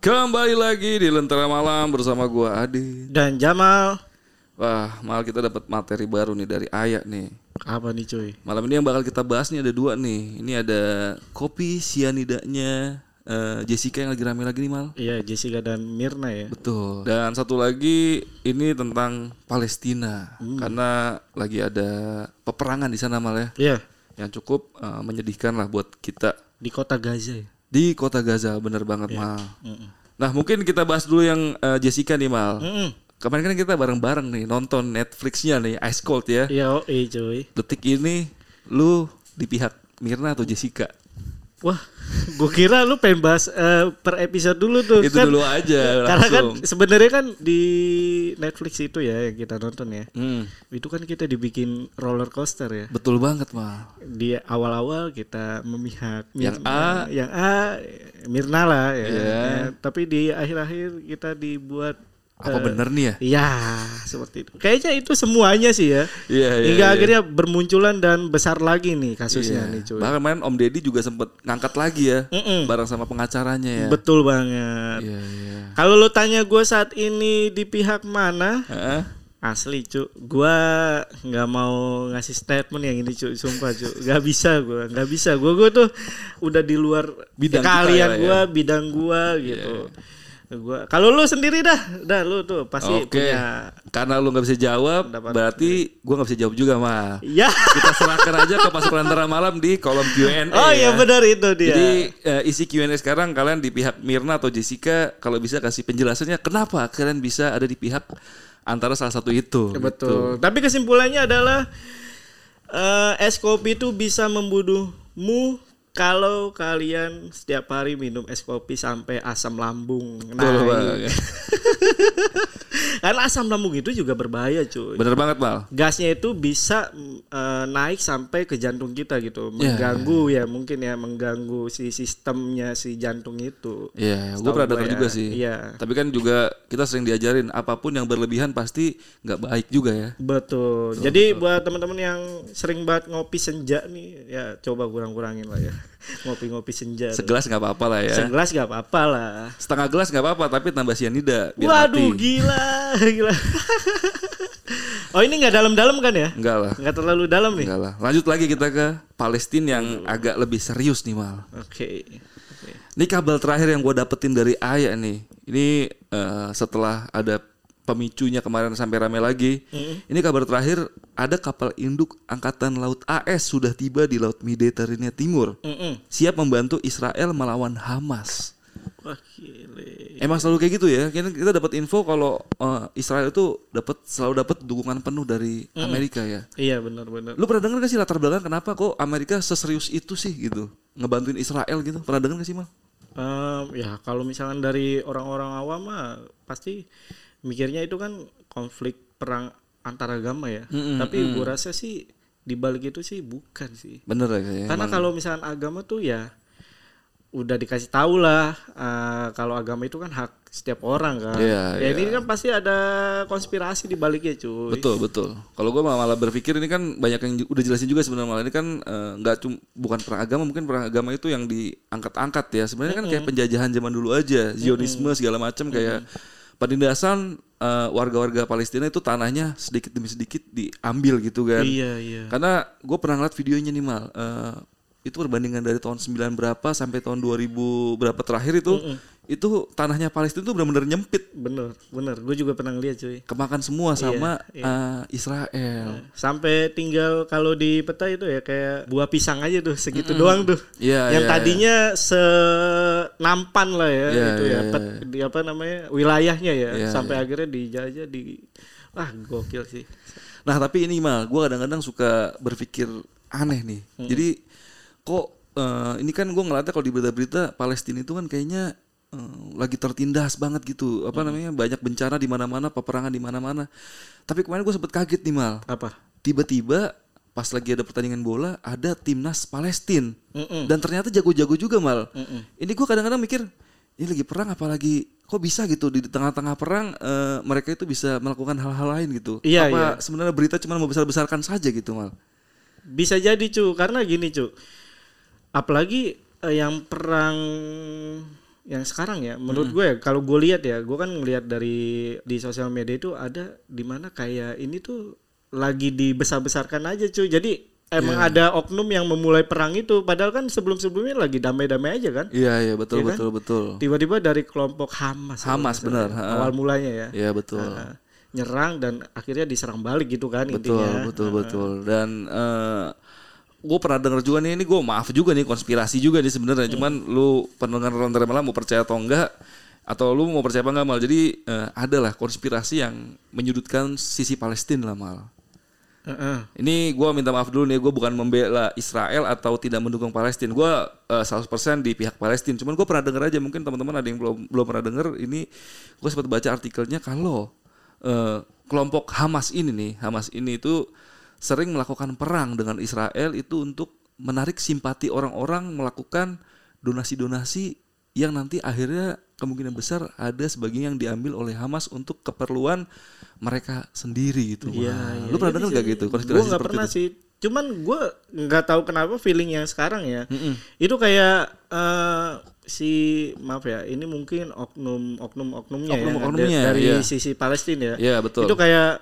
Kembali lagi di Lentera Malam bersama gua Adi. Dan Jamal Wah, malah kita dapat materi baru nih dari Ayah nih. apa nih cuy? Malam ini yang bakal kita bahas nih ada dua nih. Ini ada kopi sianidanya eh, Jessica yang lagi rame lagi nih mal. Iya Jessica dan Mirna ya. Betul. Dan satu lagi ini tentang Palestina karena lagi ada peperangan di sana mal ya. Iya Yang cukup eh, menyedihkan lah buat kita di kota Gaza ya. Di kota Gaza bener banget mal. Mm-mm. Nah mungkin kita bahas dulu yang eh, Jessica nih mal. Mm-mm. Kemarin kan kita bareng-bareng nih nonton Netflixnya nih Ice Cold ya. Iya oh iya cuy. Detik ini lu di pihak Mirna atau Jessica? Wah, gue kira lu pengen bahas eh, per episode dulu tuh. Itu dulu aja Karena kan langsung. sebenarnya kan di Netflix itu ya yang kita nonton ya. Hmm, Itu kan kita dibikin roller coaster ya. betul banget mal. Di awal-awal kita memihak Yang Mirna, yang A Mirna lah ya. Iya. Ya, Tapi di akhir-akhir kita dibuat Apa eh, bener nih ya? Iya, seperti itu. Kayaknya itu semuanya sih ya. Iya iya. Hingga iya. akhirnya bermunculan dan besar lagi nih kasusnya Iya. nih cuy. Bahkan kemarin Om Deddy juga sempet ngangkat lagi ya, Mm-mm. bareng sama pengacaranya ya. Betul banget. Iya iya. Kalau lo tanya gue saat ini di pihak mana? Heeh. Asli cu, gue nggak mau ngasih statement yang ini cu, sumpah cu, nggak bisa gue, nggak bisa gue gue tuh udah di luar Bidang kalian ya, gue, ya. bidang gue gitu. Gua kalau lu sendiri dah, dah lu tuh pasti Oke. punya. Karena lu nggak bisa jawab, Pendapat. berarti gua nggak bisa jawab juga mal. Ya, Kita serahkan aja ke pasukan antara malam di kolom Q&A. oh iya ya. benar itu dia. Jadi eh, isi Q&A sekarang kalian di pihak Mirna atau Jessica kalau bisa kasih penjelasannya kenapa kalian bisa ada di pihak antara salah satu itu. Ya, Betul. Tapi kesimpulannya adalah eh, es kopi itu bisa membunuhmu kalau kalian setiap hari minum es kopi sampai asam lambung Betul naik. Karena asam lambung itu juga berbahaya, cuy. Bener banget Mal. Gasnya itu bisa eh, naik sampai ke jantung kita gitu, Ya, mengganggu ya mungkin ya mengganggu si sistemnya si jantung itu. Iya, gue Setahu pernah dengar ya. juga sih. Iya. Tapi kan juga kita sering diajarin apa pun yang berlebihan pasti nggak baik juga ya. Betul. Jadi buat teman-teman yang sering banget ngopi senja nih, ya coba kurang-kurangin lah ya. Ngopi-ngopi senja. Segelas nggak apa-apa lah ya. Segelas gak apa-apa lah. Setengah gelas nggak apa-apa, tapi tambah sianida biar Waduh, mati. gila, gila. oh ini nggak dalam-dalam kan ya? Enggak lah, Nggak terlalu dalam nih. enggak lah. Lanjut lagi kita ke Palestina yang agak lebih serius nih Mal. Oke. Oke. Ini kabel terakhir yang gue dapetin dari Ayah nih. Ini eh, setelah ada pemicunya kemarin sampai rame lagi. Ini kabar terakhir ada kapal induk angkatan laut AS sudah tiba di laut Mediterania Timur. Mm-mm. Siap membantu Israel melawan Hamas. Wah, gile. Emang selalu kayak gitu ya. Kita, kita dapat info kalau eh, Israel itu dapat selalu dapat dukungan penuh dari Amerika ya. Iya benar-benar. Lu pernah dengar gak sih latar belakang kenapa kok Amerika seserius itu sih gitu ngebantuin Israel gitu? Pernah dengar gak sih mal? Em, ya kalau misalkan dari orang-orang awam mah pasti mikirnya itu kan konflik perang antar agama ya. Mm-mm, Tapi gua rasa sih di balik itu sih bukan sih. Bener ya. Karena kalau misalkan agama tuh ya udah dikasih tahu lah eh, kalau agama itu kan hak setiap orang kan. Iya, ya iya. ini kan pasti ada konspirasi di baliknya cuy. Betul betul. Kalau gue malah berpikir ini kan banyak yang udah jelasin juga sebenarnya malah ini kan eh, nggak cuma bukan perang agama mungkin perang agama itu yang diangkat-angkat ya sebenarnya kan kayak penjajahan zaman dulu aja Zionisme segala macam kayak penindasan eh, warga-warga Palestina itu tanahnya sedikit demi sedikit diambil gitu kan. Iya iya. Karena gue pernah ngeliat videonya nih mal eh, itu perbandingan dari tahun 9 berapa sampai tahun 2000 berapa terakhir itu itu tanahnya Palestina itu benar-benar nyempit Bener bener. Gue juga pernah ngeliat cuy. kemakan semua sama iya. eh, Israel. Sampai tinggal kalau di peta itu ya kayak buah pisang aja tuh segitu doang tuh. Iya, yang iya, tadinya senampan lah ya Iya, itu iya, ya pet- di apa namanya wilayahnya ya Iya, sampai akhirnya dijajah di wah gokil sih. Nah tapi ini mal, gue kadang-kadang suka berpikir aneh nih. Jadi kok eh, ini kan gue ngeliatnya kalau di berita-berita Palestina itu kan kayaknya eh, lagi tertindas banget gitu. Apa namanya banyak bencana di mana-mana, peperangan di mana-mana. Tapi kemarin gue sempet kaget nih mal. Apa? Tiba-tiba pas lagi ada pertandingan bola ada timnas Palestina dan ternyata jago-jago juga mal. Mm-mm. Ini gue kadang-kadang mikir ini lagi perang apalagi kok bisa gitu di tengah-tengah perang eh, mereka itu bisa melakukan hal-hal lain gitu. Iya, Apa iya. sebenarnya berita cuma membesar-besarkan saja gitu mal. Bisa jadi cu karena gini cu. Apalagi eh, yang perang yang sekarang ya menurut gue ya kalau gue lihat ya gue kan ngelihat dari di sosial media itu ada di mana kayak ini tuh lagi dibesar-besarkan aja cuy. Jadi emang ada oknum yang memulai perang itu. Padahal kan sebelum-sebelumnya lagi damai-damai aja kan? Iya iya betul Iya kan? betul betul. tiba-tiba dari kelompok Hamas. Hamas, benar, ha. awal mulanya ya. Iya betul. Nah, nyerang dan akhirnya diserang balik gitu kan Betul, intinya. Betul, betul. Dan gue pernah denger juga nih, ini gue maaf juga nih konspirasi juga nih sebenarnya. Cuman lu pendengar Ronter Malam mau percaya atau enggak? Atau lu mau percaya apa enggak mal? Jadi eh, ada lah konspirasi yang menyudutkan sisi Palestina lah mal. Heeh. Ini gue minta maaf dulu nih, gue bukan membela Israel atau tidak mendukung Palestina. Gue eh, 100% di pihak Palestina. Cuman gue pernah denger aja, mungkin teman-teman ada yang belum belum pernah denger. Ini gue sempat baca artikelnya kalau eh, kelompok Hamas ini nih, Hamas ini itu sering melakukan perang dengan Israel itu untuk menarik simpati orang-orang melakukan donasi-donasi yang nanti akhirnya kemungkinan besar ada sebagian yang diambil oleh Hamas untuk keperluan mereka sendiri gitu. Iya, iya, Lu pernah dengar gak gitu konspirasi Gua nggak seperti pernah itu? sih. Cuman gue nggak tahu kenapa feeling yang sekarang ya. Itu kayak eh, si maaf ya, ini mungkin oknum oknum oknumnya ya Oknum-oknumnya, da- dari iya. sisi Palestina ya. Iya, betul. Itu kayak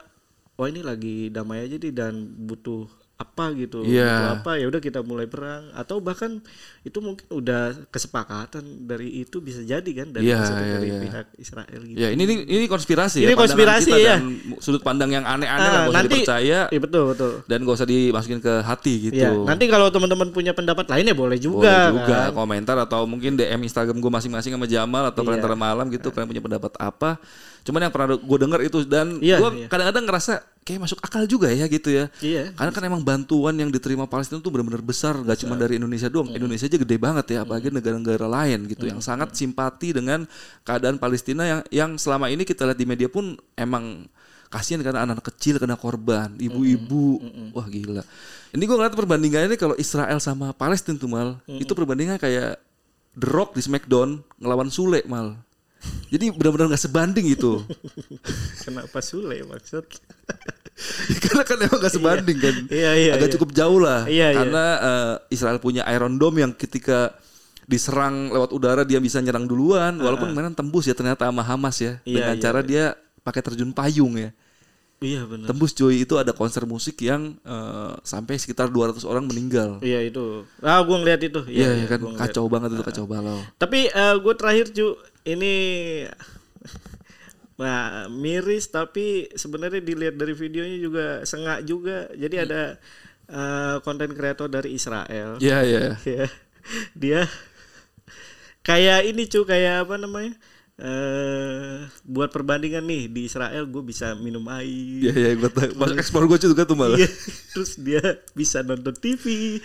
wah ini lagi damai aja nih dan butuh apa gitu, Iya. butuh apa ya udah kita mulai perang atau bahkan itu mungkin udah kesepakatan dari itu bisa jadi kan dari maksudnya iya, dari iya. pihak Israel gitu. Ya ini ini, ini konspirasi Ini ya. konspirasi, kita ya. Dan sudut pandang yang aneh-aneh Ah, lah gak usah nanti- dipercaya Iya betul betul. dan gak usah dimasukin ke hati gitu. Iya, nanti kalau teman-teman punya pendapat lainnya boleh juga. Boleh juga kan? komentar atau mungkin DM Instagram gue masing-masing sama Jamal atau Iya. Pelantara Malam gitu kalian punya pendapat apa. Cuman yang pernah gue denger itu dan Iya, gue iya. kadang-kadang ngerasa kayak masuk akal juga ya gitu ya. Iya. Karena kan emang bantuan yang diterima Palestina tuh benar-benar besar, gak cuma dari Indonesia doang. Indonesia aja gede banget ya, apalagi negara-negara lain gitu yang sangat simpati dengan keadaan Palestina yang yang selama ini kita lihat di media pun emang kasihan karena anak-anak kecil kena korban, ibu-ibu, wah gila. Ini gue ngeliat perbandingannya ini kalau Israel sama Palestina tuh mal, itu perbandingan kayak The Rock di Smackdown ngelawan Sule mal. Jadi benar-benar nggak sebanding itu. Kenapa Sule maksud? Karena kan emang gak sebanding kan. Iya, iya, Agak iya. cukup jauh lah. Iya, iya. Karena eh, Israel punya Iron Dome yang ketika diserang lewat udara dia bisa nyerang duluan. Walaupun kemarin tembus ya ternyata sama Hamas ya. Iya, dengan iya, cara dia pakai terjun payung ya. Iya benar. Tembus cuy itu ada konser musik yang eh, sampai sekitar 200 orang meninggal. Iya itu. Ah gua ngeliat itu. Iya Iya, ya kan ngeliat. kacau banget itu kacau balau. Tapi eh, gue terakhir cu ini Nah, miris tapi sebenarnya dilihat dari videonya juga sengak juga. Jadi ada eh, konten kreator dari Israel. Iya iya. ya dia kayak ini cu kayak apa namanya eh buat perbandingan nih di Israel gue bisa minum air Iya iya gue tahu. Masuk ekspor gue juga tuh malah. Iya, terus dia bisa nonton TV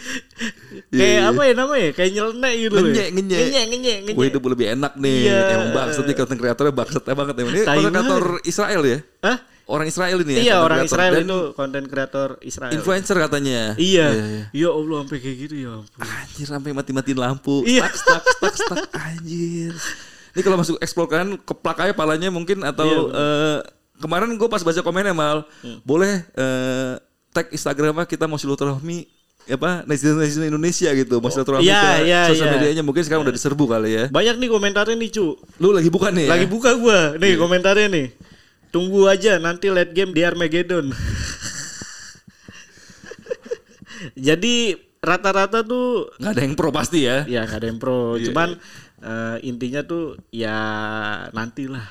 Iya, kayak iya. apa ya namanya kayak nyeleneh gitu. Ngenyek, ngenyek. ngenyek ngenyek Gue ngenyek. hidup lebih enak nih. Iya. Emang bangsat nih konten kreatornya bangsatnya banget emang. Ini konten kreator. Israel ya? Hah? Orang Israel ini ya? iya orang kreator. Israel Dan itu konten kreator Israel Influencer katanya. iya iya. ya Allah sampai kayak gitu ya ampun. Anjir sampai mati-matiin lampu. Iya. Stuck, stuck, stuck, stuck. Anjir. Ini kalau masuk explore kan keplak aja palanya mungkin atau Iya, eh, kemarin gue pas baca komennya mal Hmm. boleh eh, tag Instagramnya kita mau silaturahmi apa netizen netizen Indonesia gitu mau silaturahmi Iya, ke iya, sosial iya. medianya mungkin sekarang udah diserbu kali ya. banyak nih komentarnya nih cu Lu lagi bukan nih? ya? lagi buka gua nih komentarnya nih tunggu aja nanti late game di Armageddon jadi rata-rata tuh Nggak ada yang pro pasti ya. ya gak ada yang pro cuman eh, intinya tuh ya nantilah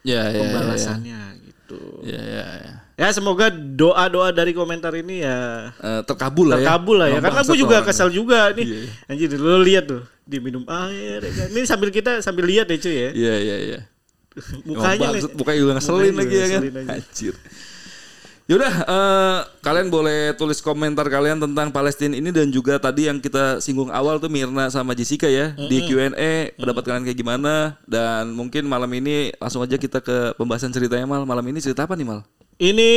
Ya, ya, ya, pembalasannya gitu ya, ya, ya. ya semoga doa-doa dari komentar ini ya Eh, terkabul lah ya. terkabul lah ya Emang karena gue juga orangnya. kesal juga nih Iya, iya. anjir lo lihat tuh dia minum air ya kan. ini sambil kita sambil lihat ya cuy ya Iya, iya, iya. mukanya mukanya juga ngeselin lagi ya kan. Anjir. Yaudah, eh, kalian boleh tulis komentar kalian tentang Palestina ini dan juga tadi yang kita singgung awal tuh Mirna sama Jessica ya di Q&A pendapat kalian kayak gimana dan mungkin malam ini langsung aja kita ke pembahasan ceritanya mal. Malam ini cerita apa nih mal? Ini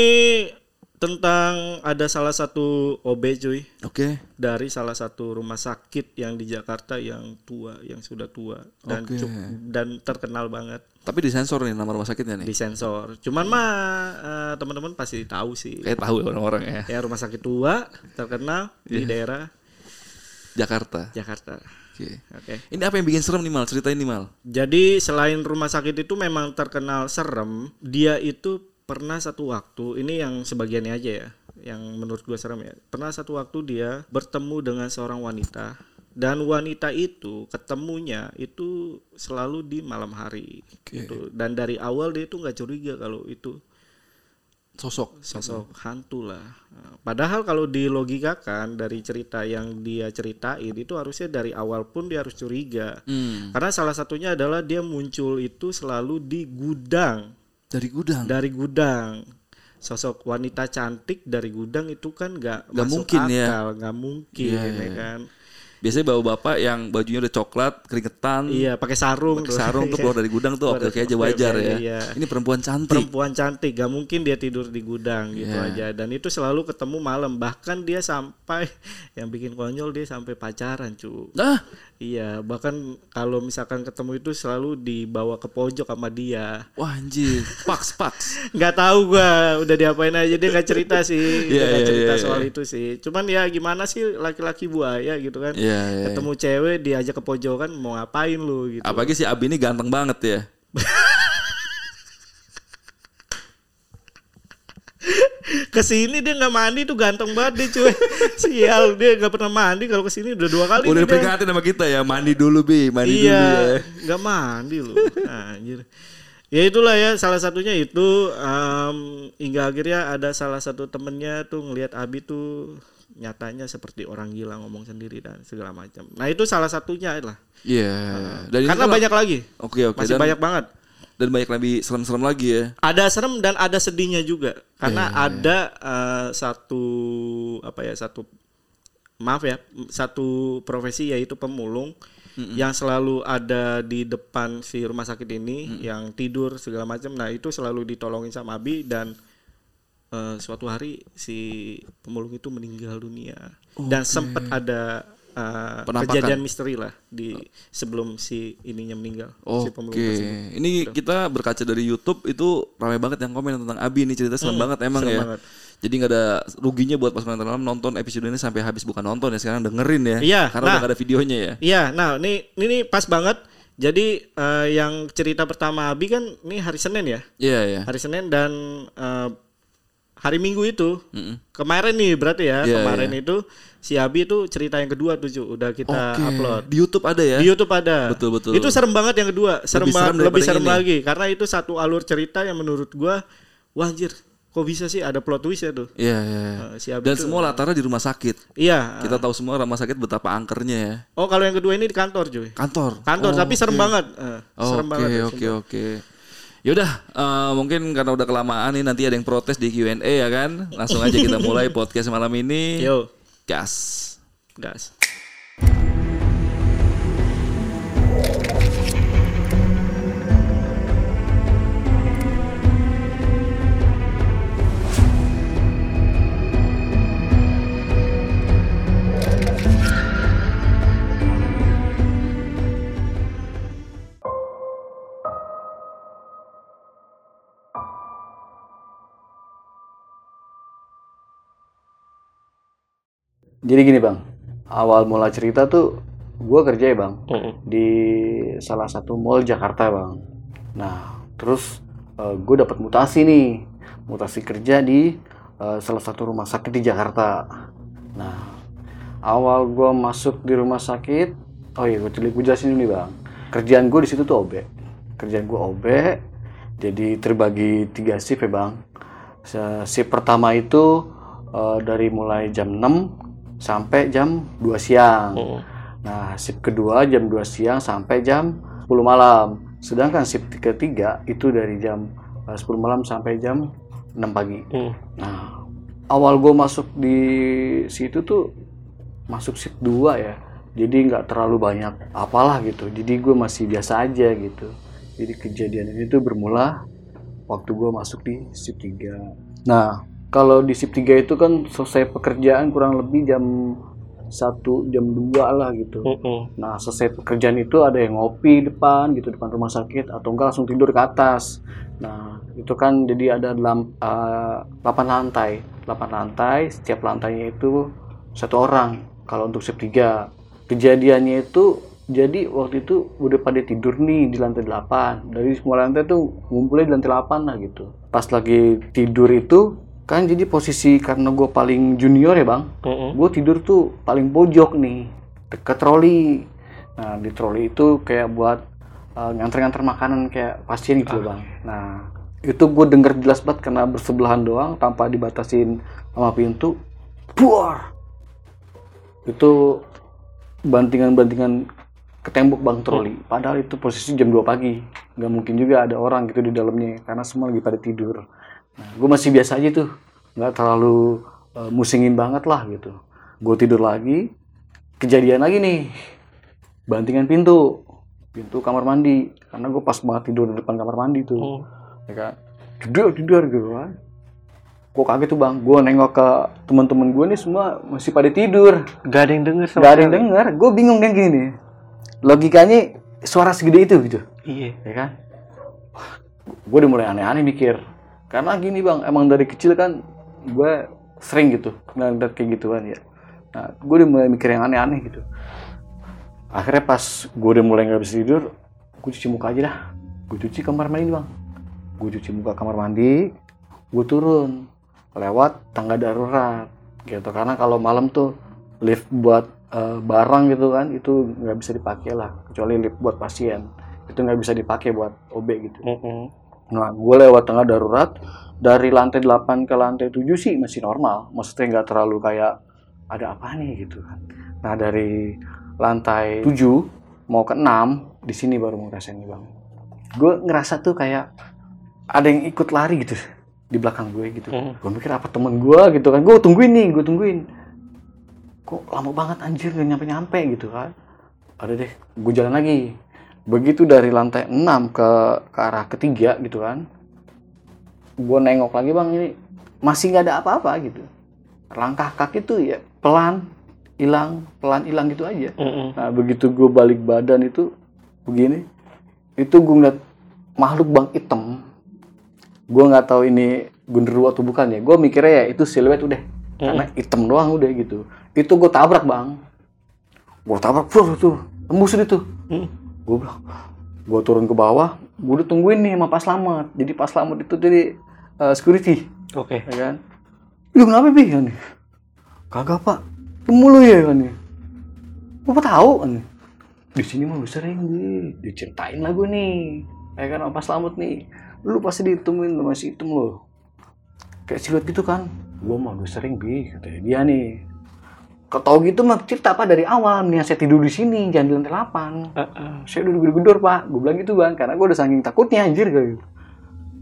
tentang ada salah satu OB cuy Oke. dari salah satu rumah sakit yang di Jakarta yang tua, yang sudah tua dan Oke. cuk- dan terkenal banget Tapi disensor nih nama rumah sakitnya nih. di sensor. Cuman mah eh, teman-teman pasti tahu sih. Kayak tahu ya orang-orang ya. Ya rumah sakit tua terkenal Iya. di daerah Jakarta. Jakarta. Oke. Oke. Ini apa yang bikin serem nih Mal? Ceritain nih Mal. Jadi selain rumah sakit itu memang terkenal serem, dia itu pernah satu waktu ini yang sebagiannya aja ya, yang menurut gua serem ya. Pernah satu waktu dia bertemu dengan seorang wanita dan wanita itu ketemunya itu selalu di malam hari Oke. gitu. Dan dari awal dia itu nggak curiga kalau itu Sosok. sosok hantu lah. Nah, Padahal kalau dilogikakan dari cerita yang dia ceritain itu harusnya dari awal pun dia harus curiga. Hmm. Karena salah satunya adalah dia muncul itu selalu di gudang, Dari gudang. dari gudang. Sosok wanita cantik dari gudang itu kan nggak Nggak mungkin ya. akal, nggak mungkin Iya, ya iya. kan. Biasanya bawa bapak yang bajunya udah coklat, keringetan, Iya, pakai sarung, pakai sarung tuh keluar dari gudang tuh oke oke aja wajar ya. Iya. Ini perempuan cantik. perempuan cantik gak mungkin dia tidur di gudang gitu Iya. aja dan itu selalu ketemu malam bahkan dia sampai yang bikin konyol dia sampai pacaran cu Nah, iya bahkan kalau misalkan ketemu itu selalu dibawa ke pojok sama dia wah anjir, paks paks. nggak tahu gua udah diapain aja dia nggak cerita sih dia Iya, nggak iya, cerita iya, soal iya. itu sih cuman ya gimana sih laki-laki buaya gitu kan Iya, iya. ketemu cewek diajak ke pojokan mau ngapain lu gitu Apalagi si Abi ini ganteng banget ya. ke sini dia nggak mandi tuh ganteng banget dia cuy. Sial dia nggak pernah mandi. Kalau ke sini udah dua kali Udah diperingatin sama kita ya, mandi dulu bi, mandi dulu ya. iya nggak mandi loh. Anjir. Ya itulah ya salah satunya itu em, hingga akhirnya ada salah satu temennya tuh ngelihat Abi tuh nyatanya seperti orang gila ngomong sendiri dan segala macam. Nah itu salah satunya lah. Iya. Dan ini karena banyak lagi. Oke oke. masih Dan, banyak banget dan banyak lebih serem-serem lagi ya. ada serem dan ada sedihnya juga. Karena Iya, ada eh, satu apa ya satu maaf ya satu profesi yaitu pemulung yang selalu ada di depan si rumah sakit ini yang tidur segala macam. Nah itu selalu ditolongin sama Abi dan eh, suatu hari si pemulung itu meninggal dunia. Dan sempat ada eh, Penampakan. kejadian misteri lah di sebelum si ininya meninggal si Oke, tersebut. ini kita berkaca dari YouTube itu ramai banget yang komen tentang Abi ini cerita serem banget emang serem ya. banget. Jadi nggak ada ruginya buat pasukan dalam nonton episode ini sampai habis bukan nonton ya sekarang dengerin ya. Iya, Karena nah. udah nggak ada videonya ya. Iya, nah ini ini pas banget. Jadi eh, yang cerita pertama Abi kan ini hari Senin ya, Iya ya. hari Senin dan eh, hari Minggu itu Mm-mm. kemarin nih berarti ya Iya, kemarin itu si Abi itu cerita yang kedua tuh Cu. udah kita Oke. upload Di YouTube ada ya. di YouTube ada. Betul, betul. Itu serem banget yang kedua, serem Lebih banget, serem lebih serem ini. lagi karena itu satu alur cerita yang menurut gua wah anjir kok bisa sih ada plot twist ya tuh. Iya iya. Eh, si Abi Dan tuh- semua latarnya di rumah sakit. Iya. Kita tahu semua rumah sakit betapa angkernya ya. Oh kalau yang kedua ini di kantor cuy. Kantor. Kantor Oh, tapi serem oke. banget. Eh, serem banget. Oke ya, oke oke. Yaudah, eh, mungkin karena udah kelamaan nih nanti ada yang protes di Q&A ya kan. Langsung aja kita mulai podcast malam ini. Yo, Gas. gas. Jadi gini bang, awal mula cerita tuh gue kerja ya bang di salah satu mall Jakarta bang. Nah terus gue dapat mutasi nih, mutasi kerja di eh, salah satu rumah sakit di Jakarta. Nah awal gue masuk di rumah sakit, oh iya gue gue jelasin dulu nih bang. Kerjaan gue di situ tuh OB, kerjaan gue OB, jadi terbagi tiga shift ya bang. Shift pertama itu eh, dari mulai jam 6 sampai jam 2 siang. Nah, shift kedua jam 2 siang sampai jam 10 malam. Sedangkan shift ketiga itu dari jam eh, 10 malam sampai jam 6 pagi. Nah, awal gue masuk di situ tuh masuk shift 2 ya. Jadi nggak terlalu banyak apalah gitu. Jadi gue masih biasa aja gitu. Jadi kejadian ini tuh bermula waktu gue masuk di shift 3. Nah, kalau di shift 3 itu kan selesai pekerjaan kurang lebih jam 1, jam 2 lah gitu. Nah, selesai pekerjaan itu ada yang ngopi depan gitu depan rumah sakit atau enggak langsung tidur ke atas. Nah, itu kan jadi ada dalam 8 lantai. 8 lantai, setiap lantainya itu satu orang kalau untuk shift 3. kejadiannya itu jadi waktu itu udah pada tidur nih di lantai 8 dari semua lantai tuh ngumpulnya di lantai 8 lah gitu pas lagi tidur itu kan jadi posisi karena gue paling junior ya bang. Gue tidur tuh paling pojok nih deket troli. Nah di troli itu kayak buat uh, nganter-nganter makanan kayak pasien gitu loh bang. Nah itu gue denger jelas banget karena bersebelahan doang tanpa dibatasin sama pintu. Buar! Itu bantingan-bantingan ke tembok bang troli. Padahal itu posisi jam 2 pagi. Nggak mungkin juga ada orang gitu di dalamnya karena semua lagi pada tidur nah, gue masih biasa aja tuh. Nggak terlalu uh, musingin banget lah gitu. Gue tidur lagi kejadian lagi nih. Bantingan pintu. Pintu kamar mandi. Karena gue pas banget tidur di depan kamar mandi tuh. Ya kan? Tidur tidur gitu kan. Gue kaget tuh bang. Gue nengok ke teman-teman gue nih semua masih pada tidur. Gak ada yang denger sama Gak ada yang denger, gue bingung kan gini. Nih. Logikanya suara segede itu gitu, Iya. ya kan? Gue udah mulai aneh-aneh mikir. Karena gini bang, emang dari kecil kan gue sering gitu ngeliat kayak gituan ya. Nah, gue udah mulai mikir yang aneh-aneh gitu. Akhirnya pas gue udah mulai nggak bisa tidur, gue cuci muka aja dah. Gue cuci kamar mandi bang. Gue cuci muka kamar mandi, gue turun lewat tangga darurat gitu. Karena kalau malam tuh lift buat eh, barang gitu kan itu nggak bisa dipakai lah kecuali lift buat pasien itu nggak bisa dipakai buat OB gitu. Nah, gue lewat tengah darurat dari lantai 8 ke lantai 7 sih masih normal. Maksudnya nggak terlalu kayak ada apa nih gitu kan. Nah, dari lantai 7 mau ke 6 di sini baru mau ngerasain nih, Bang. Gue ngerasa tuh kayak ada yang ikut lari gitu di belakang gue gitu. Hmm. Gue mikir apa temen gue gitu kan. Gue tungguin nih, gue tungguin. Kok lama banget anjir gak nyampe-nyampe gitu kan. Ada deh, gue jalan lagi begitu dari lantai 6 ke ke arah ketiga gitu kan gue nengok lagi bang ini masih nggak ada apa-apa gitu. Langkah kaki tuh ya pelan hilang pelan hilang gitu aja. Nah begitu gue balik badan itu begini itu gue ngeliat makhluk bang hitam. Gue nggak tahu ini genderuwo atau bukan ya gue mikirnya ya itu siluet udah karena hitam doang udah gitu. Itu gue tabrak bang. Gue tabrak bro tuh tembusin itu gue bilang gue turun ke bawah gue udah tungguin nih sama Pak Slamet. Jadi Pak Slamet itu jadi eh, security. Oke. ya kan? Lu kenapa bi? Kan? Kagak pak. Temu lu ya kan? Bapak tahu kan? Di sini mah lu sering bi. Diceritain lah gue nih. Ya kan Pak Slamet nih. Lu pasti ditemuin sama si hitam lo kayak siluet gitu kan? Gue mah udah sering bi katanya dia nih Kau gitu mah cerita apa dari awal nih saya tidur di sini jangan di lantai 8 saya udah gedor-gedor pak gue bilang gitu bang karena gue udah saking takutnya anjir kayak gitu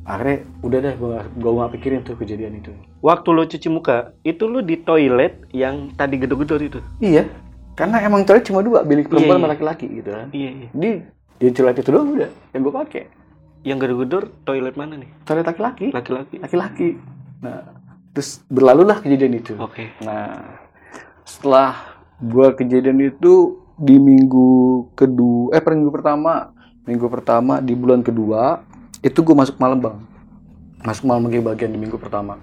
akhirnya udah deh gue gue gak pikirin tuh kejadian itu Waktu lo cuci muka, itu lo di toilet yang tadi gedor-gedor itu. iya karena emang toilet cuma dua bilik perempuan Iya, sama iya. laki-laki gitu kan Iya, iya. di di toilet itu doang udah yang gue pakai Yang gedor-gedor toilet mana nih? toilet laki-laki Laki-laki. laki-laki nah terus berlalulah kejadian itu Oke. Nah, setelah gua kejadian itu di minggu kedua, eh per minggu pertama, minggu pertama di bulan kedua itu gua masuk malam bang, masuk malam lagi bagian di minggu pertama.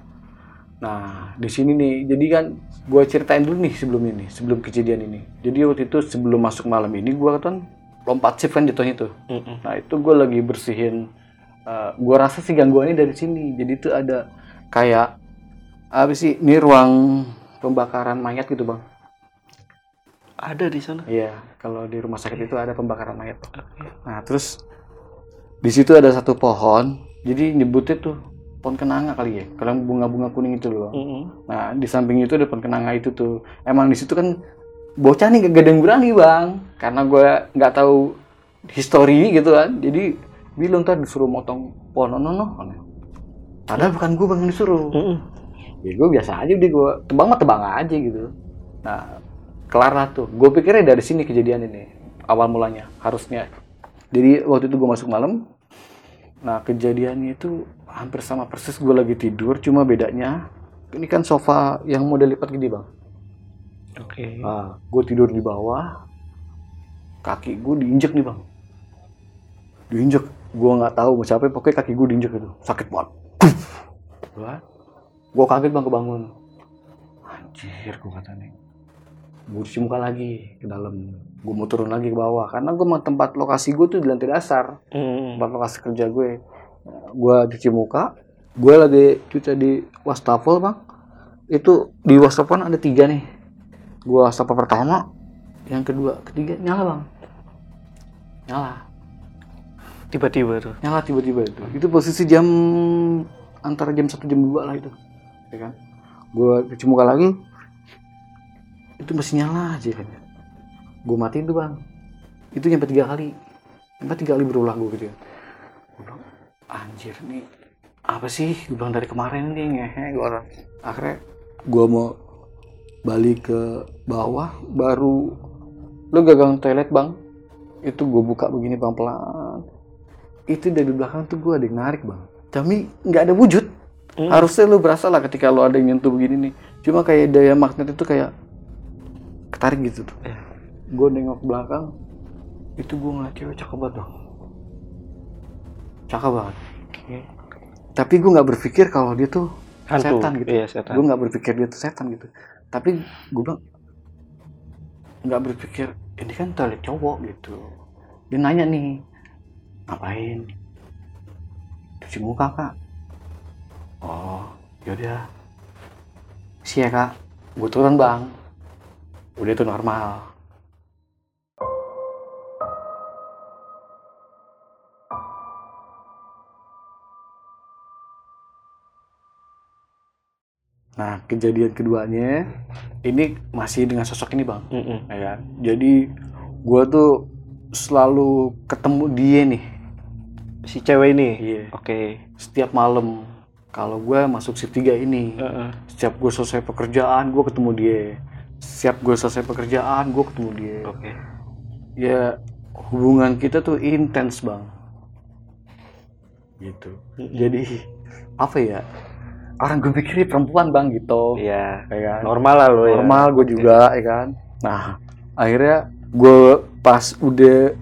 Nah, di sini nih, jadi kan gua ceritain dulu nih sebelum ini, sebelum kejadian ini. Jadi waktu itu sebelum masuk malam ini gua kan lompat shift kan jatuhnya tuh. Mm-mm. Nah itu gue lagi bersihin. eh, gua rasa sih gangguannya dari sini. Jadi itu ada kayak apa sih? Ini ruang pembakaran mayat gitu bang. Ada di sana. Iya. Kalau di rumah sakit itu ada pembakaran mayat. Nah terus di situ ada satu pohon. Jadi nyebutnya tuh pohon kenanga kali ya. Kalau bunga-bunga kuning itu loh. Bang. Mm-mm. Nah di samping itu ada pohon kenanga itu tuh. Emang di situ kan bocah nih gak ada yang berani bang. Karena gue nggak tahu histori gitu kan. Jadi bilang tadi disuruh motong pohon no no. Padahal bukan gue bang yang disuruh. Mm-mm. Ya gue biasa aja udah gue tebang mah tebang aja gitu. Nah kelar lah tuh. Gue pikirnya dari sini kejadian ini awal mulanya harusnya. Jadi waktu itu gue masuk malam. Nah kejadiannya itu hampir sama persis gue lagi tidur. Cuma bedanya ini kan sofa yang model lipat gede bang. Oke. Nah, gue tidur di bawah. Kaki gue diinjek nih bang. Diinjek. Gue nggak tahu mau siapa. Pokoknya kaki gue diinjek itu. Sakit banget. Gue kaget bang kebangun. Anjir gue kata nih. gue cuci muka lagi ke dalam. Gue mau turun lagi ke bawah. Karena gue mau tempat lokasi gue tuh di lantai dasar. Hmm. tempat lokasi kerja gue gue cuci muka. Gue lagi cuci di wastafel bang. Itu di wastafel ada tiga nih. Gue wastafel pertama yang kedua ketiga nyala bang. Nyala. Tiba-tiba tuh. nyala tiba-tiba itu. Itu posisi jam antara jam satu jam dua lah itu ya kan? Gue cuci muka lagi itu masih nyala aja. Kan gue matiin tuh bang. Itu nyampe tiga kali. Nyampe tiga kali berulang gue gitu ya. Gue anjir nih apa sih? Gue bilang dari kemarin nih ngehe gue orang. Akhirnya gue mau balik ke bawah baru lu gagang toilet bang. Itu gue buka begini bang pelan. Itu dari belakang tuh gue ada yang narik bang. Tapi nggak ada wujud harusnya lu berasa lah ketika lu ada yang nyentuh begini nih. Cuma kayak daya magnet itu kayak ketarik gitu tuh. Gue nengok belakang itu gue ngeliat cewek cakep banget bang cakep banget. Tapi gue nggak berpikir kalau dia tuh Hantu. setan gitu. Iya, setan. gue nggak berpikir dia tuh setan gitu. Tapi gue bilang nggak berpikir ini kan toilet cowok gitu. Dia nanya nih ngapain? Cuci muka kak oh yaudah sih ya kak gue turun bang udah itu normal Nah, kejadian keduanya ini masih dengan sosok ini, Bang. Mm-mm. Ya kan? Jadi gua tuh selalu ketemu dia nih Si cewek ini. Iya. Oke. setiap malam. Kalau gua masuk shift 3 ini, Heeh. setiap gue selesai pekerjaan, gua ketemu dia. Setiap gue selesai pekerjaan, gua ketemu dia. Oke. Ya hubungan kita tuh intens, Bang. Gitu. Jadi apa ya? Orang gue pikir perempuan, Bang, gitu. Iya. Ya kan? Normal lah lo ya. normal gue juga ya kan nah akhirnya gue pas udah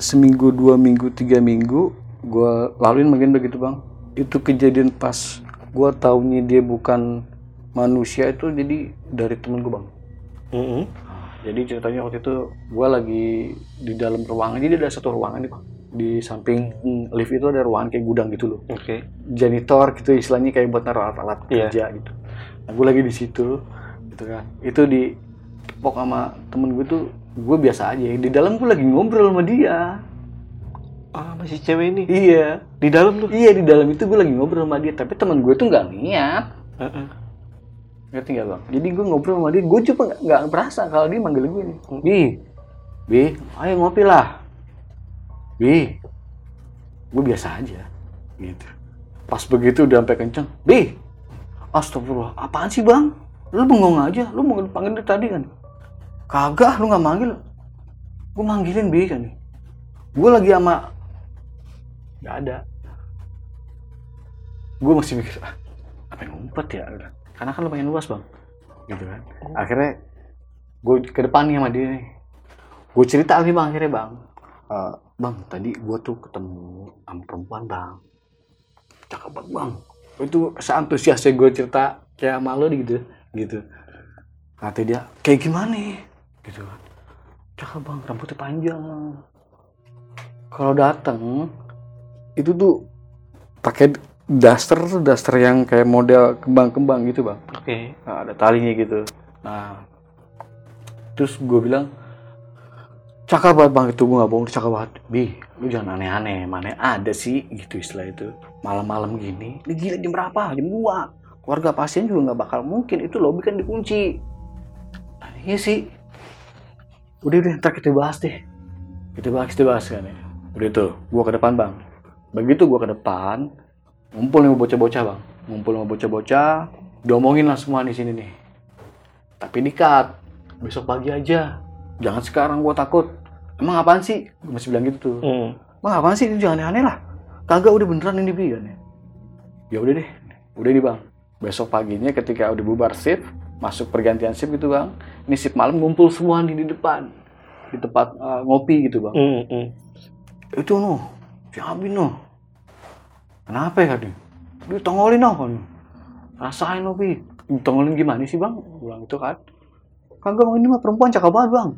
seminggu dua minggu tiga minggu gue laluin bagian begitu bang itu kejadian pas gue taunya dia bukan manusia itu jadi dari temen gue bang Mm-mm. jadi ceritanya waktu itu gue lagi di dalam ruangan jadi ada satu ruangan nih bang di samping mm, lift itu ada ruangan kayak gudang gitu loh Oke. janitor gitu istilahnya kayak buat naruh alat-alat Iya. kerja gitu. Nah, gue lagi di situ gitu kan. Itu di pok sama temen gue tuh gue biasa aja. Di dalam gue lagi ngobrol sama dia. Ah, masih cewek ini. Iya. Di dalam tuh. Iya di dalam itu gue lagi ngobrol sama dia. Tapi temen gue tuh nggak niat. Heeh. Ngerti nggak bang? Jadi gue ngobrol sama dia. Gue cuma nggak- berasa kalau dia manggil gue nih. Bi, Bi, ayo ngopi lah. Bi, gue biasa aja. Gitu. Pas begitu udah sampai kenceng. Bi, astagfirullah, apaan sih bang? Lu bengong aja, lu mau panggil dari tadi kan? Kagak, lu nggak manggil. Gue manggilin Bi kan. Gue lagi sama nggak ada. Gue masih mikir, ah, apa yang ngumpet ya? Karena kan lumayan luas bang, gitu kan. Akhirnya gue ke depan nih sama dia nih. Gue cerita nih bang akhirnya bang. "Eh, bang, tadi gue tuh ketemu sama perempuan bang. Cakep banget bang. Itu seantusiasnya gue cerita kayak malu gitu, gitu. Kata dia, kayak gimana? Gitu kan. Cakep bang, rambutnya panjang. Kalau dateng itu tuh pakai daster tuh daster yang kayak model kembang-kembang gitu bang. Oke. Nah, ada talinya gitu. Nah, terus gue bilang, cakep banget bang itu gue nggak bohong, cakep banget. Bi, lu jangan aneh-aneh, mana ada sih gitu istilah itu. Malam-malam gini, ini gila jam berapa? Jam 2. Keluarga pasien juga nggak bakal mungkin, itu lobby kan dikunci. Nah, iya sih. Udah udah, ntar kita bahas deh. Kita bahas, kita bahas kan ya. Udah tuh, gue ke depan bang. Begitu gue ke depan, ngumpul nih sama bocah-bocah bang. Ngumpul sama bocah-bocah, diomongin lah semua di sini nih. Tapi dikat, besok pagi aja. Jangan sekarang gua takut. Emang apaan sih? Gua masih bilang gitu tuh. Hmm. Emang apaan sih? Ini jangan aneh-aneh lah. Kagak udah beneran ini bi kan ya. Ya udah deh. Udah nih bang. Besok paginya ketika udah bubar shift, masuk pergantian shift gitu bang. Ini shift malam ngumpul semua nih di depan. Di tempat eh, ngopi gitu bang. Hmm, hmm. Itu no, si Abi no. Kenapa ya kan? Ditongolin apa nih? Rasain lo, Bi. Ditongolin gimana sih, Bang? Bilang itu kan. kagak bang ini mah perempuan cakep banget bang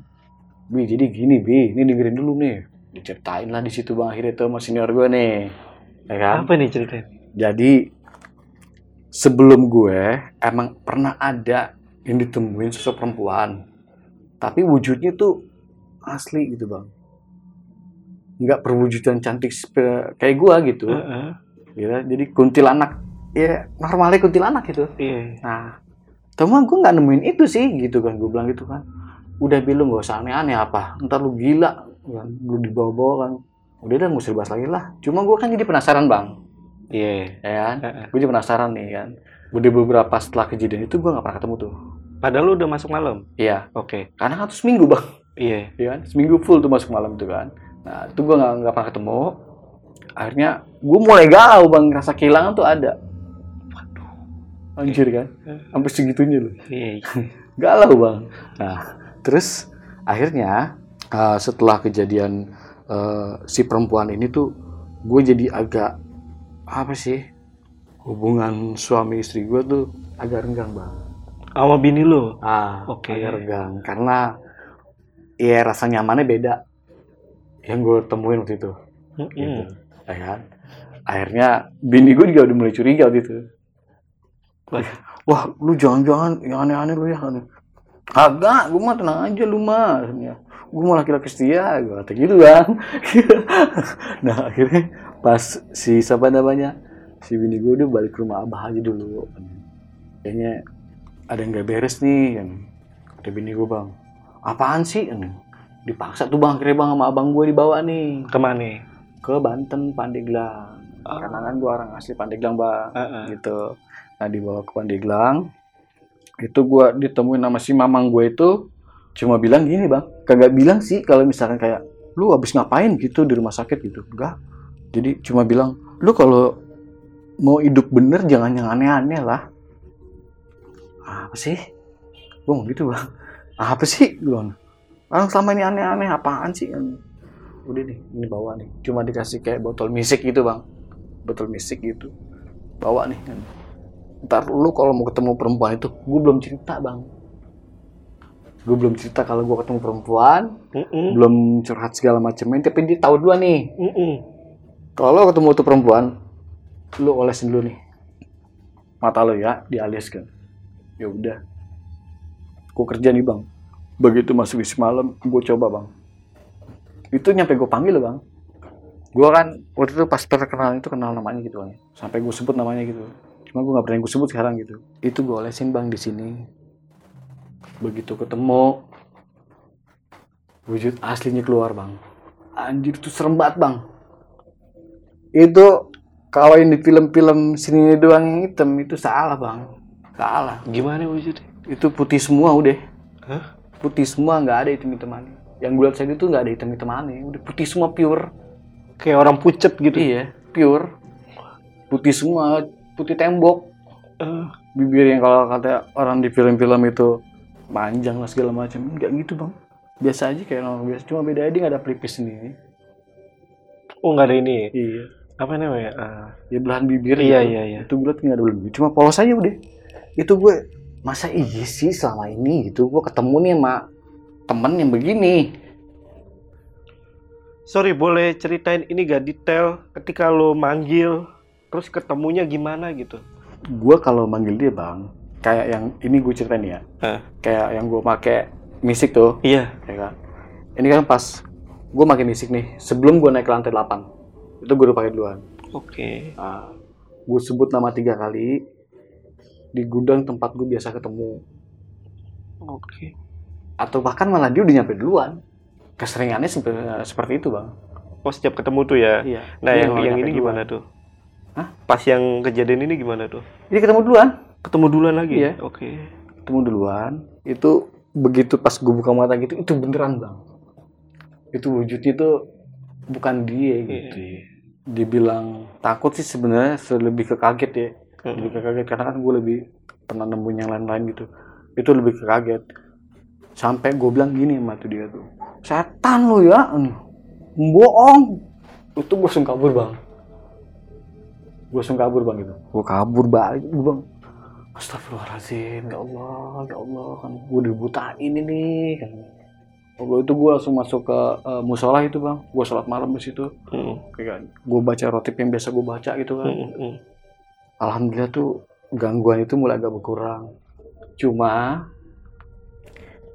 bi jadi gini bi ini dengerin dulu nih diceritain lah di situ bang akhirnya tuh sama senior gue nih ya kan Apa nih ceritain? jadi sebelum gue emang pernah ada yang ditemuin sosok perempuan tapi wujudnya tuh asli gitu bang nggak perwujudan cantik kayak gue gitu. Heeh. ya jadi kuntilanak. Ya normalnya kuntilanak gitu Iya. nah teman gue nggak nemuin itu sih gitu kan. Gue bilang gitu kan. Udah bilang gak usah aneh-aneh apa? Ntar lu gila. Kan lu dibawa-bawa kan. Udah dah nggak usah dibahas lagi lah. Cuma gue kan jadi penasaran bang. Iya. ya kan? Gue jadi penasaran nih kan. Udah beberapa setelah kejadian itu gue nggak pernah ketemu tuh. Padahal lu udah masuk malam. iya. Oke. karena kan tuh seminggu bang. Iya. ya kan? Seminggu full tuh masuk malam itu kan nah itu gue nggak nggak pernah ketemu. Akhirnya gue mulai galau bang. Rasa kehilangan tuh ada. Anjir kan? Sampai segitunya loh. Iya. galau bang. Nah terus akhirnya uh, setelah kejadian uh, si perempuan ini tuh gue jadi agak apa sih hubungan suami istri gue tuh agak renggang bang. Sama bini lu. ah Oke. agak renggang. Karena ya rasa nyamannya beda yang gue temuin waktu itu. Gitu. Heeh. ya kan? Akhirnya bini gue juga udah mulai curiga waktu itu. Wah. wah lu jangan-jangan yang aneh-aneh lu ya. Kagak gue mah tenang aja lu mah gue mau laki-laki setia gue kata gitu kan nah akhirnya pas si siapa namanya si bini gue udah balik ke rumah abah aja dulu. Kayaknya ada yang gak beres nih kan kata bini gue bang. Apaan sih? kan dipaksa tuh bang akhirnya bang sama abang gue dibawa nih. Ke mana? ke Banten Pandeglang. Karena kan gue orang asli Pandeglang bang Heeh. gitu. Nah dibawa ke Pandeglang. Itu gue ditemuin sama si mamang gue itu cuma bilang gini bang kagak bilang sih kalau misalkan kayak lu habis ngapain? gitu di rumah sakit gitu. Enggak. Jadi cuma bilang lu kalau mau hidup bener jangan yang aneh-aneh lah. Apa sih? Gue mau gitu bang. Apa sih? Gue. Orang selama ini aneh-aneh apaan sih? Udah nih ini bawa nih. Cuma dikasih kayak botol misik gitu bang. Botol misik gitu. Bawa nih ntar lu kalau mau ketemu perempuan itu gue belum cerita bang. Gue belum cerita kalau gue ketemu perempuan. Heeh. belum curhat segala macamnya tapi dia tahu duluan nih. Heeh. kalau lo ketemu tuh perempuan lu olesin dulu nih. Mata lo ya dialeskan ya udah. Gue kerja nih bang begitu masuk isi malam gue coba bang. Itu nyampe gue panggil loh bang. Gue kan waktu itu pas perkenalan itu kenal namanya gitu bang. Sampai gue sebut namanya gitu. Cuma gue nggak pernah gue sebut sekarang gitu. Itu gue olesin bang di sini. Begitu ketemu wujud aslinya keluar bang. Anjir itu serem banget bang. Itu kalau yang di film-film sini doang yang hitam itu salah bang. Salah. Gimana wujudnya? itu putih semua udah. Hah? Putih semua nggak ada hitam hitamannya yang gue lihat saya itu nggak ada hitam hitamannya udah putih semua pure. Kayak orang pucet gitu. iya pure. Putih semua putih tembok. Eh, bibir yang kalau kata orang di film-film itu panjang lah segala macam nggak gitu bang. Biasa aja kayak orang biasa cuma beda aja dia nggak ada pelipis sendiri. Oh nggak ada ini. iya. Apa namanya? Ah, ya belahan bibir Iya, gitu. iya, iya. itu gue nggak ada belahan bibir. Cuma polos aja udah. Itu gue masa iya sih selama ini gitu gue ketemu nih sama temen yang begini Sorry, boleh ceritain ini gak detail ketika lo manggil terus ketemunya gimana gitu? gue kalau manggil dia bang kayak yang ini gue ceritain ya Hah? kayak yang gue pakai misik tuh Iya. ya kan ini kan pas gue pakai misik nih sebelum gue naik ke lantai 8 itu gue udah pakai duluan Oke. nah, gue sebut nama tiga kali di gudang tempat gue biasa ketemu Oke. atau bahkan malah dia udah nyampe duluan keseringannya sepe- seperti itu bang Oh setiap ketemu tuh ya. iya Nah Dia yang yang ini duluan. gimana tuh? Hah? Pas yang kejadian ini gimana tuh? dia ketemu duluan Ketemu duluan lagi? Iya. Oke. ketemu duluan itu begitu pas gue buka mata gitu itu beneran bang itu wujudnya tuh bukan dia gitu Iya. dibilang takut sih sebenarnya se- lebih ke kaget ya. Lebih ke kaget karena kan gue lebih pernah nemuin yang lain-lain gitu. Itu lebih ke kaget sampai gue bilang gini sama tuh dia tuh setan lu ya bohong. Itu gue langsung kabur bang. Gue langsung kabur bang gitu. Gue kabur balik gue bang Astagfirullahaladzim, ya Allah, ya Allah, kan gue dibutain ini kan. Allah itu gue langsung masuk ke uh, musola itu bang, gue sholat malam di situ, hmm. kayak gue baca rotip yang biasa gue baca gitu kan. Hmm, hmm. Alhamdulillah tuh gangguan itu mulai agak berkurang. Cuma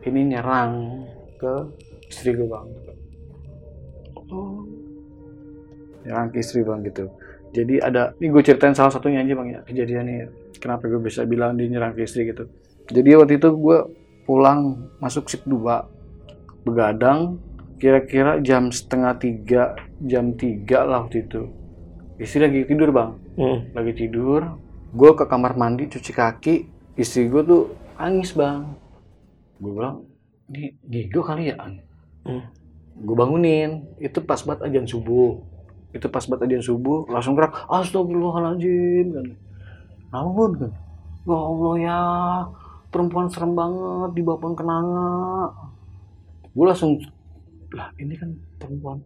ini nyerang ke istri gue bang. Oh. Nyerang ke istri bang gitu. Jadi ada, ini gue ceritain salah satunya aja bang ya kejadiannya. Kenapa gue bisa bilang dia nyerang ke istri gitu. Jadi waktu itu gue pulang masuk shift 2 begadang kira-kira jam setengah tiga jam tiga lah waktu itu istri lagi tidur bang. Hmm. lagi tidur gue ke kamar mandi cuci kaki istri gue tuh nangis bang. Gue bilang ini gigo kali ya An. Hmm. gue bangunin. Itu pas banget ajan subuh. Itu pas banget ajan subuh langsung gerak astagfirullahaladzim kan. Namun kan. Ya Allah ya. Perempuan serem banget di bapang kenanga gue langsung lah ini kan perempuan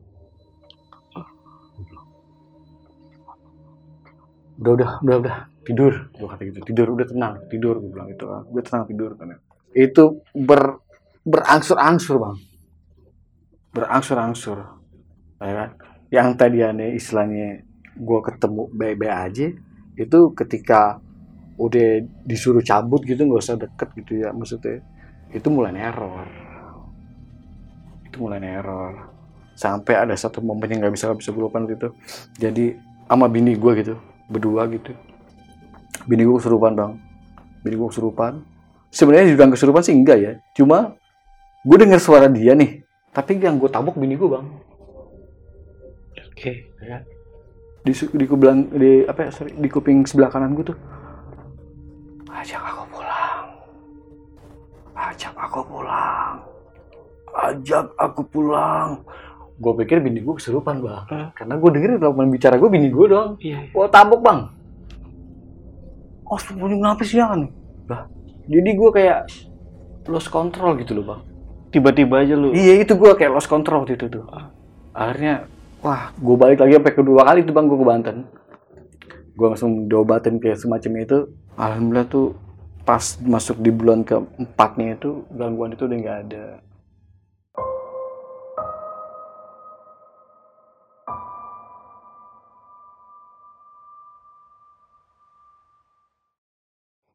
udah udah udah udah. Tidur. Gue kata gitu. Tidur udah tenang. Tidur gue bilang itu ah. gue tenang tidur kan itu ber berangsur-angsur bang. Berangsur-angsur. Ya kan? Yang tadi aneh istilahnya gue ketemu baik-baik aja itu ketika udah disuruh cabut gitu nggak usah deket gitu ya maksudnya. Itu mulai neror. Itu mulai neror. Sampai ada satu momen yang nggak bisa nggak bisa gue lupakan waktu itu. Jadi sama bini gue gitu berdua gitu. Bini gue kesurupan bang. Bini gue kesurupan. Sebenarnya juga kesurupan sih enggak ya. Cuma gue dengar suara dia nih. Tapi yang gue tabok bini gue bang. Oke. ya. Kan? di di di apa ya, sorry, di kuping sebelah kanan gue tuh. Ajak aku pulang. Ajak aku pulang. Ajak aku pulang gue pikir bini gue kesurupan bang Hah? karena gue denger teman bicara gue bini gue dong Iya. gue tabok bang oh sebenarnya kenapa sih kan lah jadi gue kayak lost control gitu loh bang Tiba-tiba aja lu. Iya itu gue kayak lost control waktu itu tuh. Akhirnya wah gue balik lagi sampai kedua kali tuh bang gue ke Banten. Gue langsung diobatin kayak semacam itu. Alhamdulillah tuh pas masuk di bulan keempatnya itu gangguan itu udah nggak ada.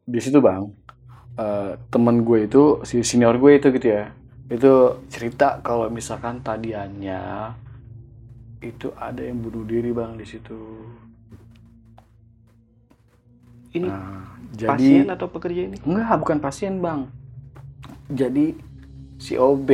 Di situ bang, eh, temen gue itu si senior gue itu gitu ya itu cerita kalau misalkan tadiannya itu ada yang bunuh diri bang di situ. Ini Nah, pasien jadi atau pekerja ini? enggak bukan pasien bang. Jadi si OB,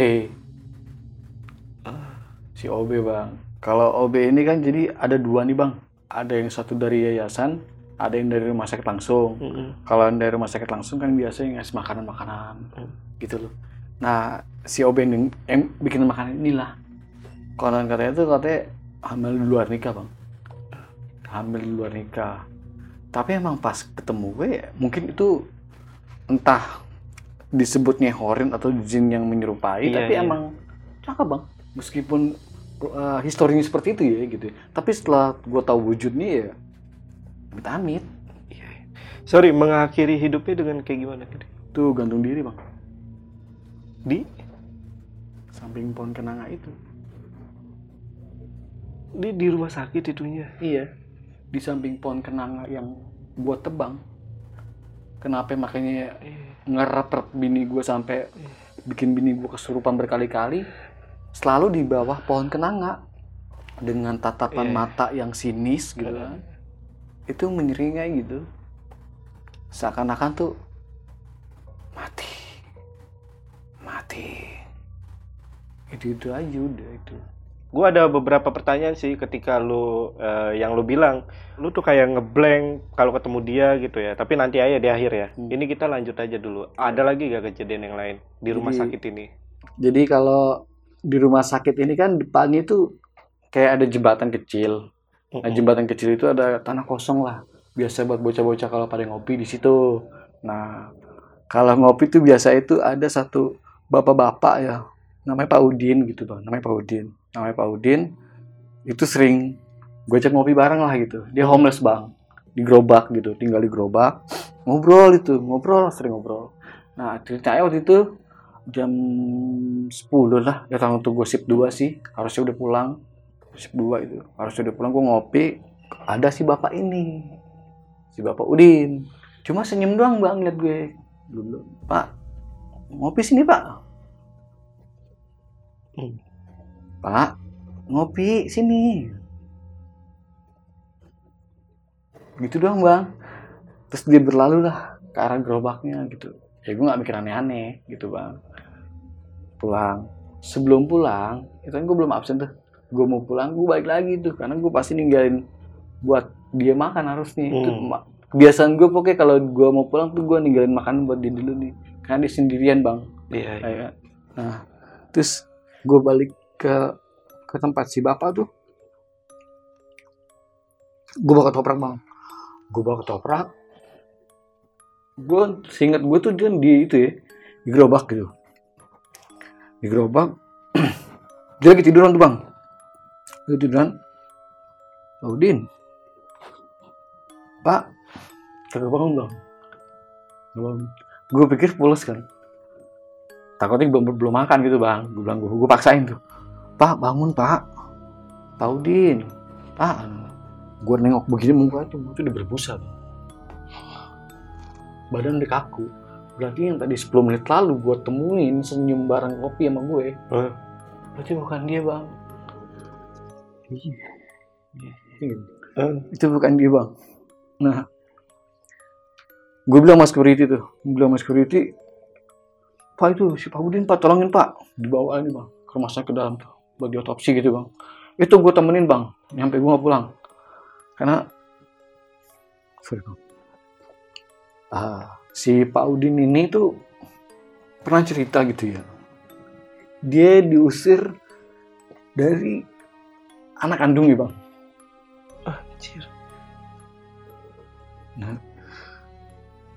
si OB bang. Kalau OB ini kan jadi ada dua nih bang. Ada yang satu dari yayasan, ada yang dari rumah sakit langsung. Mm-mm. Kalau yang dari rumah sakit langsung kan biasanya ngasih makanan-makanan Hmm. gitu loh. Nah si OB yang, yang bikin makanan inilah konon katanya itu katanya hamil di luar nikah bang, hamil di luar nikah. Tapi emang pas ketemu gue ya, mungkin itu entah disebutnya horin atau jin yang menyerupai, Iya, tapi iya. emang cakep bang. Meskipun uh, historinya seperti itu ya gitu. Tapi setelah gue tahu wujudnya ya, amit-amit. Iya. Sorry, mengakhiri hidupnya dengan kayak gimana? Tuh gantung diri bang. Di samping pohon kenanga itu. di di rumah sakit itunya. Iya. Di samping pohon kenanga yang gua tebang. Kenapa makanya ngerep bini gua sampai bikin bini gua kesurupan berkali-kali. Selalu di bawah pohon kenanga dengan tatapan Iya. mata yang sinis gitu kan. Itu menyeringai gitu. Seakan-akan tuh mati. Mati. Itu-itu aja udah itu. Gue ada beberapa pertanyaan sih ketika lu eh, yang lu bilang lu tuh kayak ngeblank kalau ketemu dia gitu ya. Tapi nanti aja di akhir ya. Hmm. Ini kita lanjut aja dulu. Ada lagi gak kejadian yang lain di rumah Jadi- sakit ini? Jadi kalau di rumah sakit ini kan depannya itu kayak ada jembatan kecil. Nah, jembatan kecil itu ada tanah kosong lah. Biasa buat bocah-bocah kalau pada ngopi di situ. Nah, kalau ngopi tuh biasa itu ada satu bapak-bapak ya. Namanya Pak Udin gitu, Bang. Namanya Pak Udin. Namanya Pak Udin. Itu sering gue ajak ngopi bareng lah gitu. Dia homeless, Bang. di gerobak gitu tinggal di gerobak ngobrol itu ngobrol sering ngobrol nah ceritanya waktu itu jam 10 lah datang untuk gosip dua sih harusnya udah pulang gosip dua itu harusnya udah pulang gue ngopi. Ada si bapak ini. Si bapak Udin. Cuma senyum doang bang liat gue. Bilang pak ngopi sini pak. Hmm. pak ngopi sini. Gitu doang bang terus dia berlalu lah ke arah gerobaknya gitu. Ya gue nggak mikir aneh-aneh gitu bang. Pulang. Sebelum pulang itu kan gue belum absen tuh gue mau pulang gue balik lagi tuh. Karena gue pasti ninggalin buat dia makan harus nih itu Hmm. ma- kebiasaan gue pokoknya kalau gue mau pulang tuh gue ninggalin makanan buat dia dulu nih. Karena dia sendirian bang. Iya. iya. nah terus gue balik ke ke tempat si bapak tuh. Gue bawa ketoprak bang. Gue bawa ketoprak? Gue seingat gue tuh dia di itu ya di gerobak gitu. Di gerobak dia lagi tiduran tuh bang dia tiduran? Udin pak. Kagak bangun bang Kagak bangun gue pikir pulas kan. Takutnya belum belum makan gitu bang. Gue bilang gue gue paksain tuh. Pak bangun pak. Pak Udin pak. Gue nengok begini muka tuh muka tuh udah berbusa bang. Badan udah kaku. Berarti yang tadi 10 menit lalu gue temuin senyum bareng kopi sama gue. Eh. berarti bukan dia bang. Itu bukan dia bang. Nah gue bilang mas security tuh. Gue bilang mas security pak itu si Pak Udin pak tolongin pak. Dibawa ini bang ke rumah sakit ke dalam tuh buat diotopsi gitu bang. Itu gue temenin bang nyampe gue nggak pulang. Karena sorry bang. Ah si Pak Udin ini tuh pernah cerita gitu ya. Dia diusir dari anak kandungnya bang Anjir.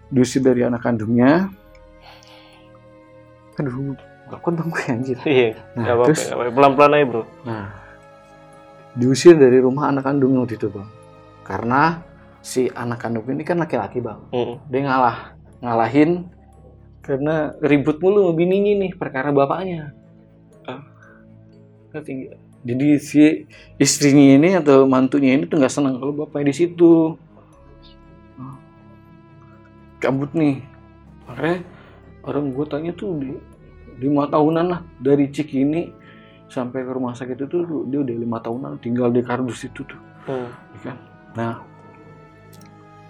diusir dari anak kandungnya aduh gak kuat bang gue anjir Iya. Nah, Gak apa-apa. terus- nggak apa-apa. Pelan-pelan aja bro. Nah, diusir dari rumah anak kandungnya waktu itu bang, karena si anak kandung ini kan laki-laki bang, Mm. dia ngalah, ngalahin karena ribut mulu sama bininya nih perkara bapaknya. Ah. Ngerti nggak? Jadi si istrinya ini atau mantunya ini tuh nggak senang kalau bapaknya di situ. Kabut nih, makanya orang gue tanya tuh di lima tahunan lah dari Cikini sampai ke rumah sakit itu tuh dia udah lima tahunan tinggal di kardus itu tuh Mm. ya kan nah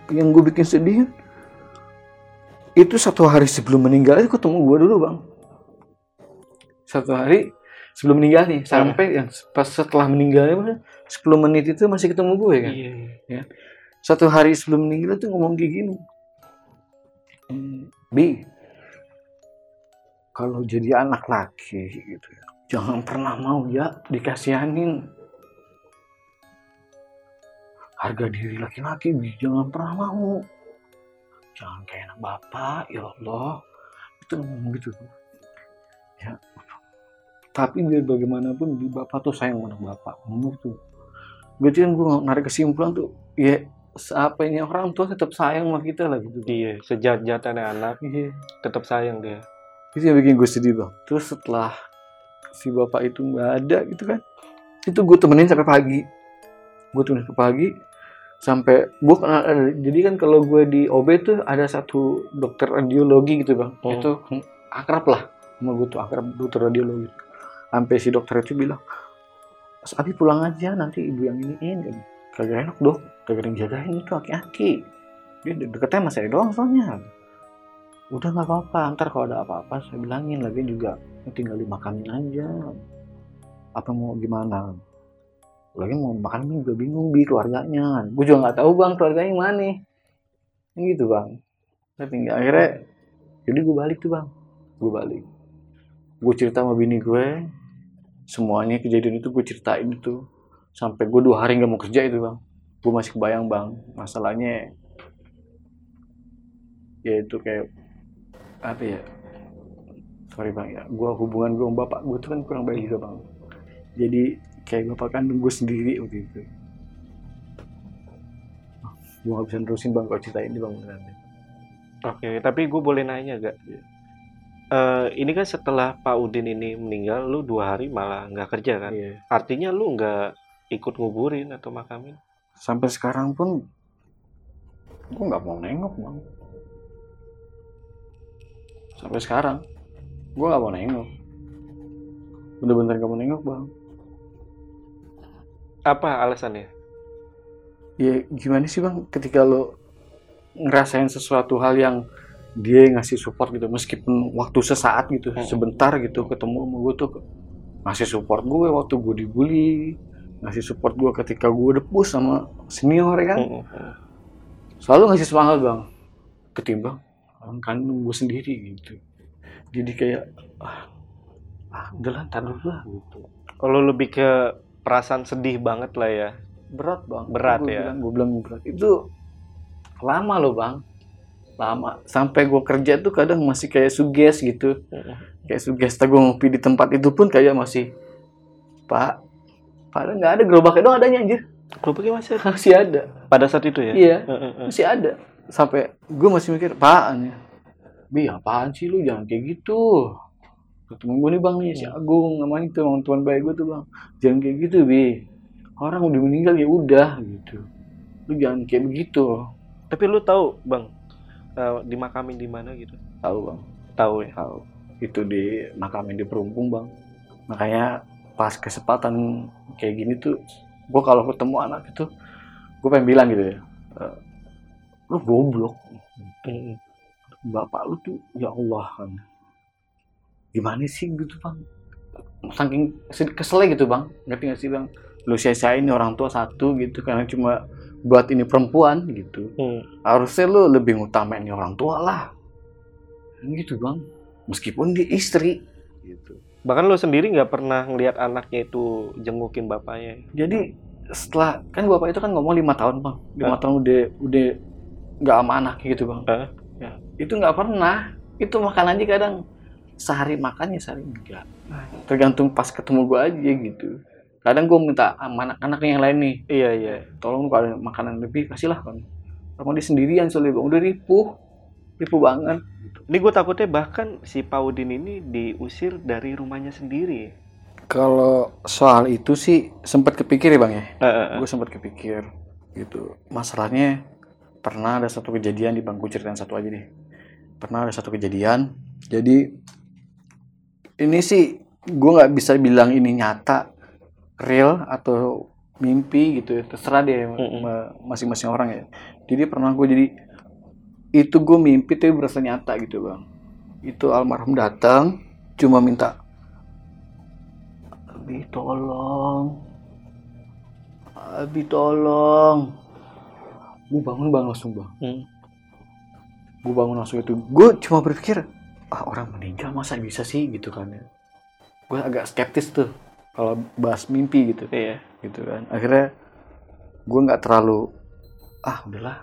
yang gue bikin sedih itu satu hari sebelum meninggal itu ketemu gue dulu bang satu hari sebelum meninggal nih sampai yang pas setelah meninggalnya 10 menit itu masih ketemu gue kan? Iya. iya. satu hari sebelum meninggal tuh ngomong kayak gini. "Hmm, bi kalau jadi anak laki gitu ya jangan pernah mau ya dikasihanin. Harga diri laki-laki bi jangan pernah mau. Jangan kayak anak bapak ya Allah. Itu ngomong gitu. Ya tapi biar bagaimanapun bi bapak tuh sayang sama anak bapak ngomong gitu berarti kan gue narik kesimpulan tuh ya seapanya orang tua tetap sayang sama kita lah gitu Iya. Sejat-jatnya anak Iya. tetap sayang dia. itu yang bikin gue sedih bang terus setelah si bapak itu nggak ada gitu kan itu gue temenin sampai pagi gue temenin sampai pagi sampai gue kenal jadi kan kalau gue di OB tuh ada satu dokter radiologi gitu bang Hmm. itu akrab lah sama gue tuh akrab dokter radiologi sampai si dokter itu bilang Mas Abi pulang aja nanti ibu yang iniin. Kan kagak enak dok. Kagak ada yang jagain itu aki-aki. Dia de- deketnya sama saya doang soalnya. Udah nggak apa-apa ntar kalau ada apa-apa saya bilangin lagi juga tinggal dimakanin aja. Apa mau gimana? Lagi mau makan juga bingung bi keluarganya. Gue juga nggak tahu bang keluarganya yang mana. Yang gitu bang. Tapi nggak akhirnya jadi gue balik tuh bang. Gue balik. Gue cerita sama bini gue semuanya kejadian itu gue ceritain itu. Sampai gue dua hari nggak mau kerja itu bang. Gue masih kebayang bang. Masalahnya ya itu kayak apa ya? Sorry bang ya. Gue hubungan gue sama bapak gue tuh kan kurang baik juga bang. Jadi kayak bapak kan gue sendiri waktu itu. Ah, gue gak bisa nerusin bang kalau cerita ini bang oke tapi gue boleh nanya gak iya uh, ini kan setelah Pak Udin ini meninggal, lu dua hari malah nggak kerja kan? Yeah. Artinya lu nggak ikut nguburin atau makamin? Sampai sekarang pun, gue nggak mau nengok bang. Sampai sekarang, gue nggak mau nengok. Bener-bener gak mau nengok bang. Apa alasannya? Ya gimana sih bang, ketika lo ngerasain sesuatu hal yang dia yang ngasih support gitu meskipun waktu sesaat gitu hmm. sebentar gitu ketemu sama gue tuh ngasih support gue waktu gue dibully ngasih support gue ketika gue depus sama senior ya kan? Hmm, hmm, hmm. selalu ngasih semangat bang. Ketimbang orang kan gue sendiri gitu. Jadi kayak ah, ah udahlah lah gitu. Kalau lebih ke perasaan sedih banget lah ya. Berat bang. Berat gue ya. bilang, gue bilang berat. Itu lama loh bang lama. Sampai gue kerja tuh kadang masih kayak suges gitu. Hmm. kayak suges. Gue ngopi di tempat itu pun kayak masih pak padahal nggak ada. Gerobaknya doang adanya anjir. Gerobaknya masih ada. masih ada. Pada saat itu ya? Iya. Hmm. masih ada. Sampai gue masih mikir pak bi apaan sih lu? Jangan kayak gitu. Ketemu gue nih bang. Nih si mm. Agung. Namanya itu emang tuan baik gue tuh bang. Jangan kayak gitu bi. Orang udah meninggal ya udah gitu. Lu jangan kayak begitu. Tapi lu tahu bang uh, dimakamin di mana gitu? Tahu bang. Tahu ya. Tahu. Itu di makamin di Perumpung bang. Makanya pas kesempatan kayak gini tuh, gue kalau ketemu anak itu, gue pengen bilang gitu ya, eh, lu goblok. Bapak lu tuh ya Allah kan. Gimana sih gitu bang? Saking keselnya gitu bang, ngerti gak sih bang? Lu sia-siain orang tua satu gitu karena cuma buat ini perempuan gitu. Hmm. harusnya lo lebih ngutamain orang tua lah. Gitu bang. Meskipun dia istri gitu. Bahkan lo sendiri nggak pernah ngelihat anaknya itu jengukin bapaknya? Jadi setelah kan bapak itu kan ngomong lima tahun bang. Lima tahun udah udah nggak sama anaknya gitu bang. Eh? ya. itu nggak pernah. Itu makan aja kadang sehari makannya sehari enggak tergantung pas ketemu gua aja gitu kadang gue minta ah, anak-anak yang lain nih. Iya iya. Tolong kalau makanan lebih kasihlah kan kalau dia sendirian soalnya bang udah ripuh. Ripuh banget. Ini gue takutnya bahkan si Paudin ini diusir dari rumahnya sendiri. Kalau soal itu sih sempat kepikir ya bang ya? Uh, uh, uh. gue sempat kepikir gitu. Masalahnya pernah ada satu kejadian di bangku ceritain satu aja deh. Pernah ada satu kejadian jadi ini sih gue nggak bisa bilang ini nyata real atau mimpi gitu ya terserah deh masing-masing orang ya. Jadi pernah gue jadi itu gue mimpi tapi berasa nyata gitu bang. Itu almarhum datang cuma minta Abi tolong Abi tolong. Gue bangun bang langsung bang. Mm. gue bangun langsung itu. Gue cuma berpikir ah orang meninggal masa bisa sih? Gitu kan ya. gue agak skeptis tuh kalau bahas mimpi gitu. Iya. gitu kan. Akhirnya gue nggak terlalu ah udahlah.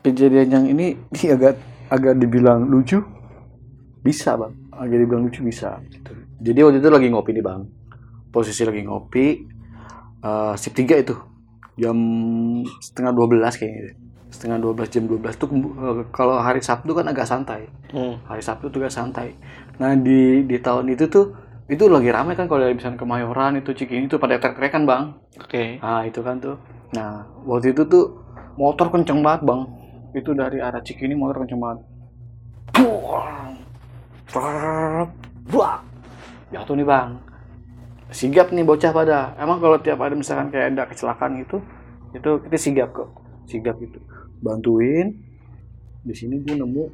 Kejadian yang ini ini agak agak dibilang lucu. Bisa bang. Agak dibilang lucu bisa. Gitu. jadi waktu itu lagi ngopi nih bang. Posisi lagi ngopi eh, uh, sip tiga itu jam setengah 12 kayaknya setengah 12 jam 12 tuh eh, kalau hari Sabtu kan agak santai hmm. hari Sabtu tuh agak santai nah di di tahun itu tuh itu lagi ramai kan kalau dari ke Kemayoran itu Cikini itu pada trek kan bang oke okay. nah itu kan tuh nah waktu itu tuh motor kenceng banget bang itu dari arah Cikini motor kenceng banget Buang. Buang. jatuh nih bang sigap nih bocah pada. Emang kalau tiap ada misalkan kayak ada kecelakaan gitu itu kita sigap kok. Sigap gitu. Bantuin. Di sini gue nemu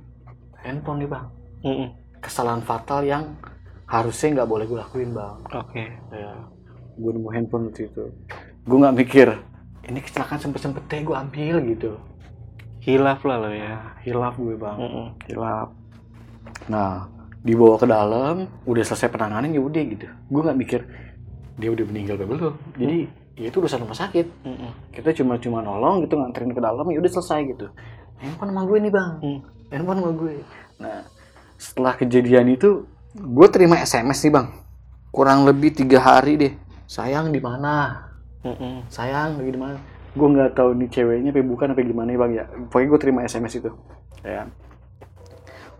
handphone nih bang. Mm -mm. kesalahan fatal yang harusnya nggak boleh gue lakuin bang. Oke. Okay. ya. gue nemu handphone waktu itu. Gue nggak mikir ini kecelakaan sempet sempetnya gue ambil gitu. Hilaf lah lo ya. Hilaf gue bang. Mm -mm. hilaf. Nah dibawa ke dalam udah selesai penanganan ya udah gitu. Gue nggak mikir dia udah meninggal apa belum. Jadi ya itu urusan rumah sakit. Mm-mm. kita cuma cuma nolong gitu nganterin ke dalam ya udah selesai gitu. Handphone sama gue nih bang. Hmm. handphone sama gue. Nah setelah kejadian itu gue terima SMS nih bang. Kurang lebih tiga hari deh. Sayang di mana? Mm-mm. sayang lagi di mana? Gue nggak tahu nih ceweknya apa bukan apa gimana ya bang ya. Pokoknya gue terima SMS itu. Ya.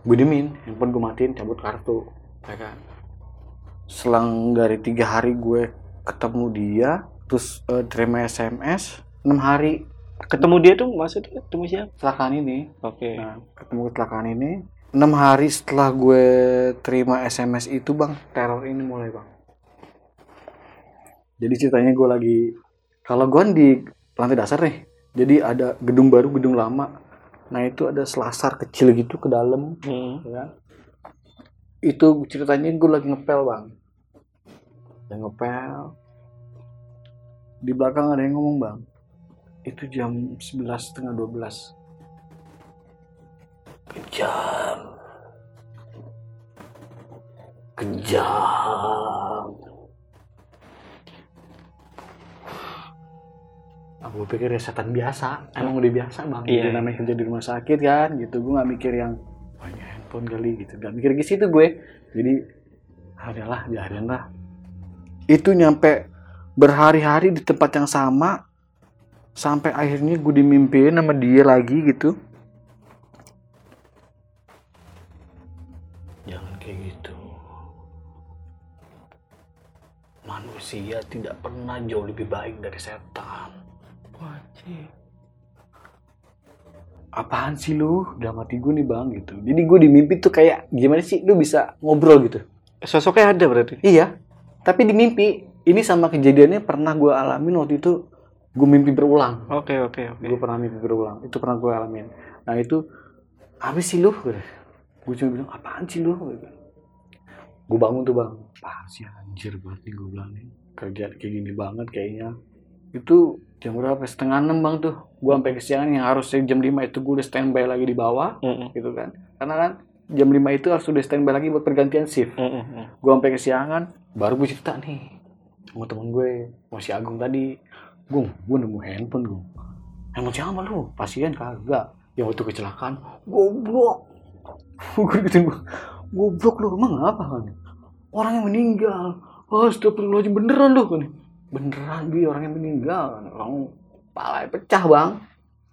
Gue demin handphone gue matiin cabut kartu ya kan selang dari tiga hari gue ketemu dia terus eh, terima SMS enam hari Ketemu dia tuh maksudnya ketemu siapa? kecelakaan ini Oke. Nah, ketemu kecelakaan ini enam hari setelah gue terima SMS itu bang teror ini mulai bang jadi ceritanya gue lagi kalau gue kan di lantai dasar nih jadi ada gedung baru gedung lama nah itu ada selasar kecil gitu ke dalam Mm. ya kan? Itu ceritanya gue lagi ngepel bang. Lagi ngepel. Di belakang ada yang ngomong bang. Itu jam 11 setengah 12 kejam. Kejam. Aku pikir ya setan biasa. Emang udah biasa bang. Iya. namanya kerja di rumah sakit kan? Gitu. Gue nggak mikir yang handphone kali gitu. Nggak mikir ke situ gue. Jadi adalah biarin lah. Itu nyampe berhari-hari di tempat yang sama sampai akhirnya gue dimimpiin sama dia lagi gitu. Jangan kayak gitu. Manusia tidak pernah jauh lebih baik dari setan apaan sih lu? Dalam hati gue nih bang gitu. Jadi gue di mimpi tuh kayak gimana sih lu bisa ngobrol gitu. Sosoknya ada berarti. iya. Tapi di mimpi ini sama kejadiannya pernah gue alamin waktu itu gue mimpi berulang. Oke oke oke. gue pernah mimpi berulang. Itu pernah gue alamin. Nah itu apa sih lu? Gue cuma bilang apaan sih lu? Gue bangun tuh bang. Sih anjir banget nih gue bilang nih. Kerja kayak gini banget kayaknya itu jam berapa? Setengah enam bang tuh. Gue sampai kesiangan yang harusnya jam 5 itu gue udah standby lagi di bawah Mm-mm. gitu kan. Karena kan jam 5 itu harus udah standby lagi buat pergantian shift. Mm. gue sampai kesiangan baru gue cerita nih sama temen gue sama si Agung tadi. Gung gue nemu handphone Gung. Handphone siapa lu? Pasien kagak. Yang waktu kecelakaan. Goblok. Gue gituin gue goblok lu. Emang apa kan? Orang yang meninggal. Astagfirullahaladzim beneran lu kan beneran bi orang yang meninggal. Kan orang palanya pecah bang.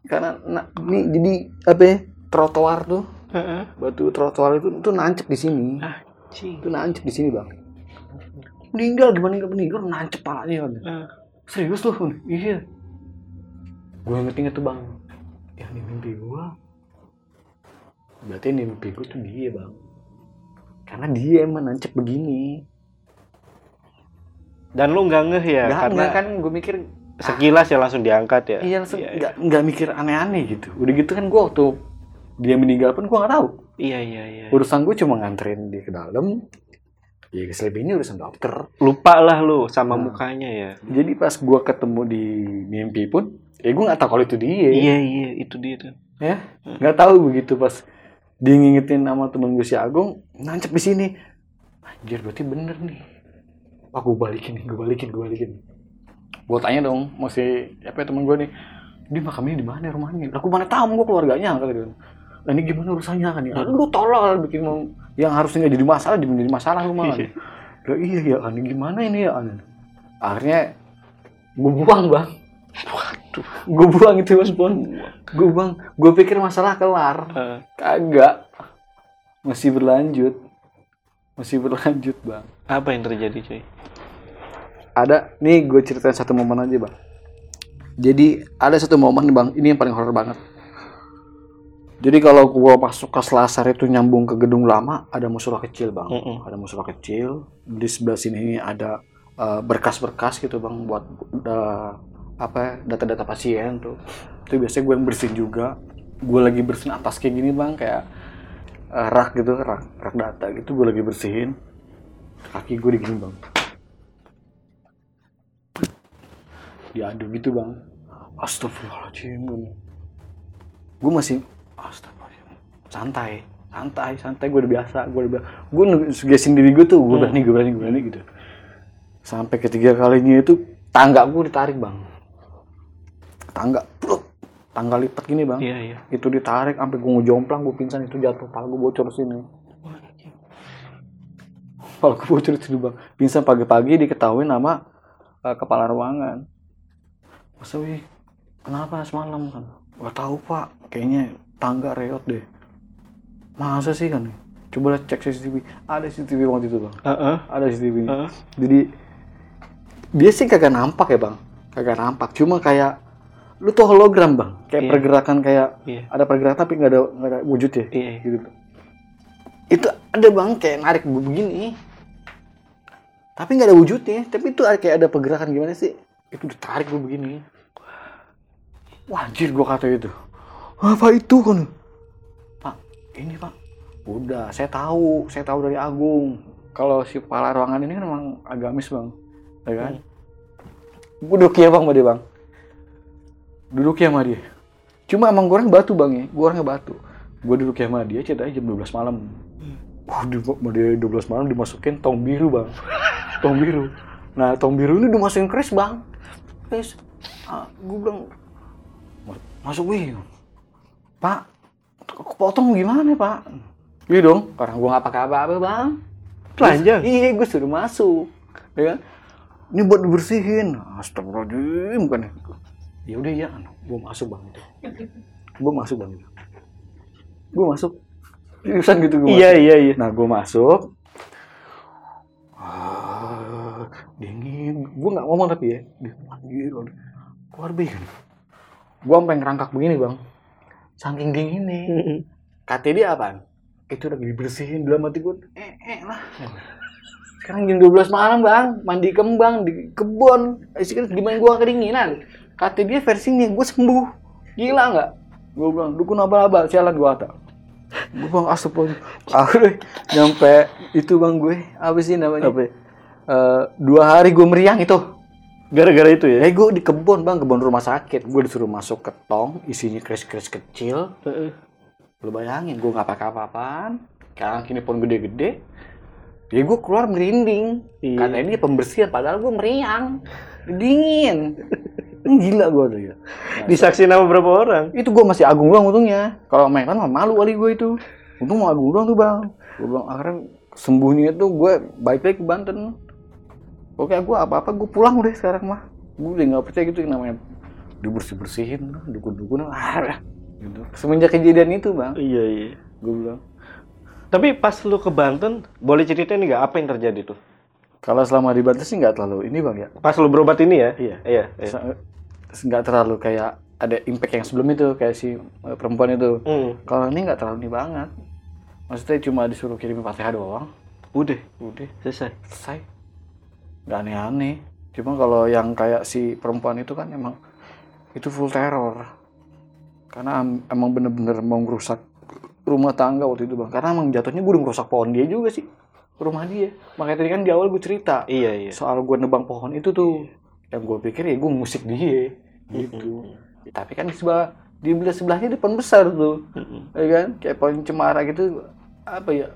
Karena na- ini jadi apa ya trotoar tuh. Heeh. batu trotoar itu tuh nancep di sini. Cing. itu nancep di sini bang. Meninggal gimana nggak meninggal? Nancep palanya kan Ah. serius tuh iya. Gue inget-inget tuh bang. Yang di mimpi gue berarti yang di mimpi gue tuh dia bang. Karena dia emang nancep begini Dan lu nggak ngeh ya nggak karena nggak kan gue mikir sekilas ya langsung diangkat ya. iya langsung Iya, nggak mikir aneh-aneh gitu udah gitu kan gue waktu dia meninggal pun gue nggak tahu Iya iya iya. urusan gue cuma nganterin dia ke dalam ya selebihnya urusan dokter Lupa lah lu sama Nah. mukanya ya. jadi pas gue ketemu di mimpi pun ya gue nggak tahu kalau itu dia Iya iya itu dia tuh. ya nggak tahu begitu pas dia ngingetin sama temen gue si Agung nancep di sini anjir berarti bener nih wah gue balikin gue balikin gue balikin. Gue tanya dong masih apa ya temen gue nih. Dia makamnya di mana rumahnya? Aku mana tahu gue keluarganya kata dia. Nah ini gimana urusannya? kan ya lu tolol bikin yang harusnya jadi masalah jadi menjadi masalah lu malah. Iya. Lah, iya ya kan gimana ini ya kan akhirnya gue buang bang. Waduh. gue buang itu respon gue buang. Gue pikir masalah kelar. Kagak. Masih berlanjut. Masih berlanjut bang apa yang terjadi cuy? ada nih gue ceritain satu momen aja bang. Jadi ada satu momen bang ini yang paling horor banget. Jadi kalau gue masuk ke selasar itu nyambung ke gedung lama ada musola kecil bang. Mm-mm. ada musola kecil di sebelah sini ada eh, berkas-berkas gitu bang buat eh, apa ya, data-data pasien tuh. Itu biasanya gue yang bersihin juga. Gue lagi bersihin atas kayak gini bang kayak eh, rak gitu rak, rak data gitu gue lagi bersihin kaki gue digini bang. Diadu gitu bang. Astagfirullahaladzim. Gue masih astagfirullahaladzim. Santai. Santai santai. Gue udah biasa. Gue udah biasa. Gue sugesin diri gue tuh. Gue berani gue berani gue berani gitu. Sampai ketiga kalinya itu tangga gue ditarik bang. Tangga pluk tangga lipat gini bang. Iya iya. itu ditarik sampai gue ngejomplang gue pingsan itu jatuh. Pala gue bocor sini gue bocor itu bang pingsan pagi-pagi diketahui nama eh, kepala ruangan. Masa wih kenapa semalam kan? Gak tahu pak. Kayaknya tangga reot deh. Masa sih kan? Coba cek CCTV ada CCTV waktu itu bang. Heeh. ada CCTV Heeh. jadi dia sih kagak nampak ya bang. Kagak nampak. Cuma kayak lu tuh hologram bang. Kayak Iya. pergerakan kayak Iya. ada pergerakan tapi nggak ada nggak ada wujud ya? Iya. gitu. Itu ada bang kayak narik begini tapi nggak ada wujudnya. Tapi itu ada- kayak ada pergerakan gimana sih? Itu ditarik gue begini. Wah anjir gue kata itu. Apa itu kan pak ini pak. Udah saya tahu. Saya tahu dari Agung. Kalau si kepala ruangan ini kan emang agamis bang. Ya kan? Gue duduk ya bang sama dia bang. Duduk ya sama dia. Cuma emang gue orang batu bang ya. Gue orangnya batu. Gue duduk ya sama dia ceritanya jam 12 malam Wah, di, dia 12 malam dimasukin tong biru bang. Tong biru. Nah tong biru ini dimasukin kris bang. Kris ah, gue bilang masuk wih. Pak potong gimana pak? Iya dong orang gue nggak pakai apa-apa bang. Telanjang? iya gue suruh masuk. Ya kan? Ini buat dibersihin. Astagfirullahaladzim bukan ya? Udah ya gue masuk bang. Itu gue masuk bang. Itu gue masuk seriusan gitu gue Iya, iya, iya. nah gue masuk. Ah, dingin. Gue nggak ngomong tapi ya. Anjir keluar bingung gue sampai ngerangkak begini bang. Saking dinginnya. Kata dia apaan? Itu lagi dibersihin dalam hati gue eh, eh lah. Sekarang jam 12 malam bang. Mandi kembang di kebun. Isikan gimana gue kedinginan. Kata dia versinya gue sembuh. Gila nggak? Gue bilang dukun abal-abal sialan gue kata gue bilang astagfirullah akhirnya nyampe itu bang gue apa sih namanya Apa? Eh, dua hari gue meriang itu Gara-gara itu ya? ya gue di kebun bang kebun rumah sakit gue disuruh masuk ke tong isinya kris-kris kecil Heeh. Lu bayangin, gue nggak pakai apa-apaan. Sekarang kini pun gede-gede. Ya gue keluar merinding. Iya. Katanya dia pembersihan, padahal gue meriang. Dingin. Ini Gila gue tuh ya. Nah, Disaksiin sama berapa orang? itu gue masih agung doang untungnya. Kalau main kan malu kali gue itu. Untung mau agung doang tuh bang. Gue bilang akhirnya sembuhnya tuh gue balik lagi ke Banten. Oke gue apa-apa gue pulang udah sekarang mah. Gue udah nggak percaya gitu yang namanya dibersih-bersihin, dukun-dukun. Ah, gitu. Semenjak kejadian itu bang, Iya, iya. gue bilang. Tapi pas lu ke Banten, boleh ceritain nggak apa yang terjadi tuh? Kalau selama di Banten sih nggak terlalu ini bang ya, Pas lu berobat ini ya? Iya. Iya. iya. Nggak terlalu kayak ada impact yang sebelum itu kayak si eh, perempuan itu. Hmm. Kalau ini nggak terlalu ini banget. Maksudnya cuma disuruh kirim fatihah doang, Udah, udah selesai. selesai. Nggak aneh-aneh. Cuma kalau yang kayak si perempuan itu kan emang itu full teror. Karena em- emang bener-bener mau ngerusak rumah tangga waktu itu bang. Karena emang jatuhnya gue udah ngerusak pohon dia juga sih rumah dia. Makanya tadi kan di awal gue cerita Iya, iya. soal gue nebang pohon itu tuh yang gue pikir ya gue musik dia gitu. Tapi kan di sebelah di belah sebelahnya depan besar tuh. Ya kan? Kayak pohon cemara gitu. Apa ya?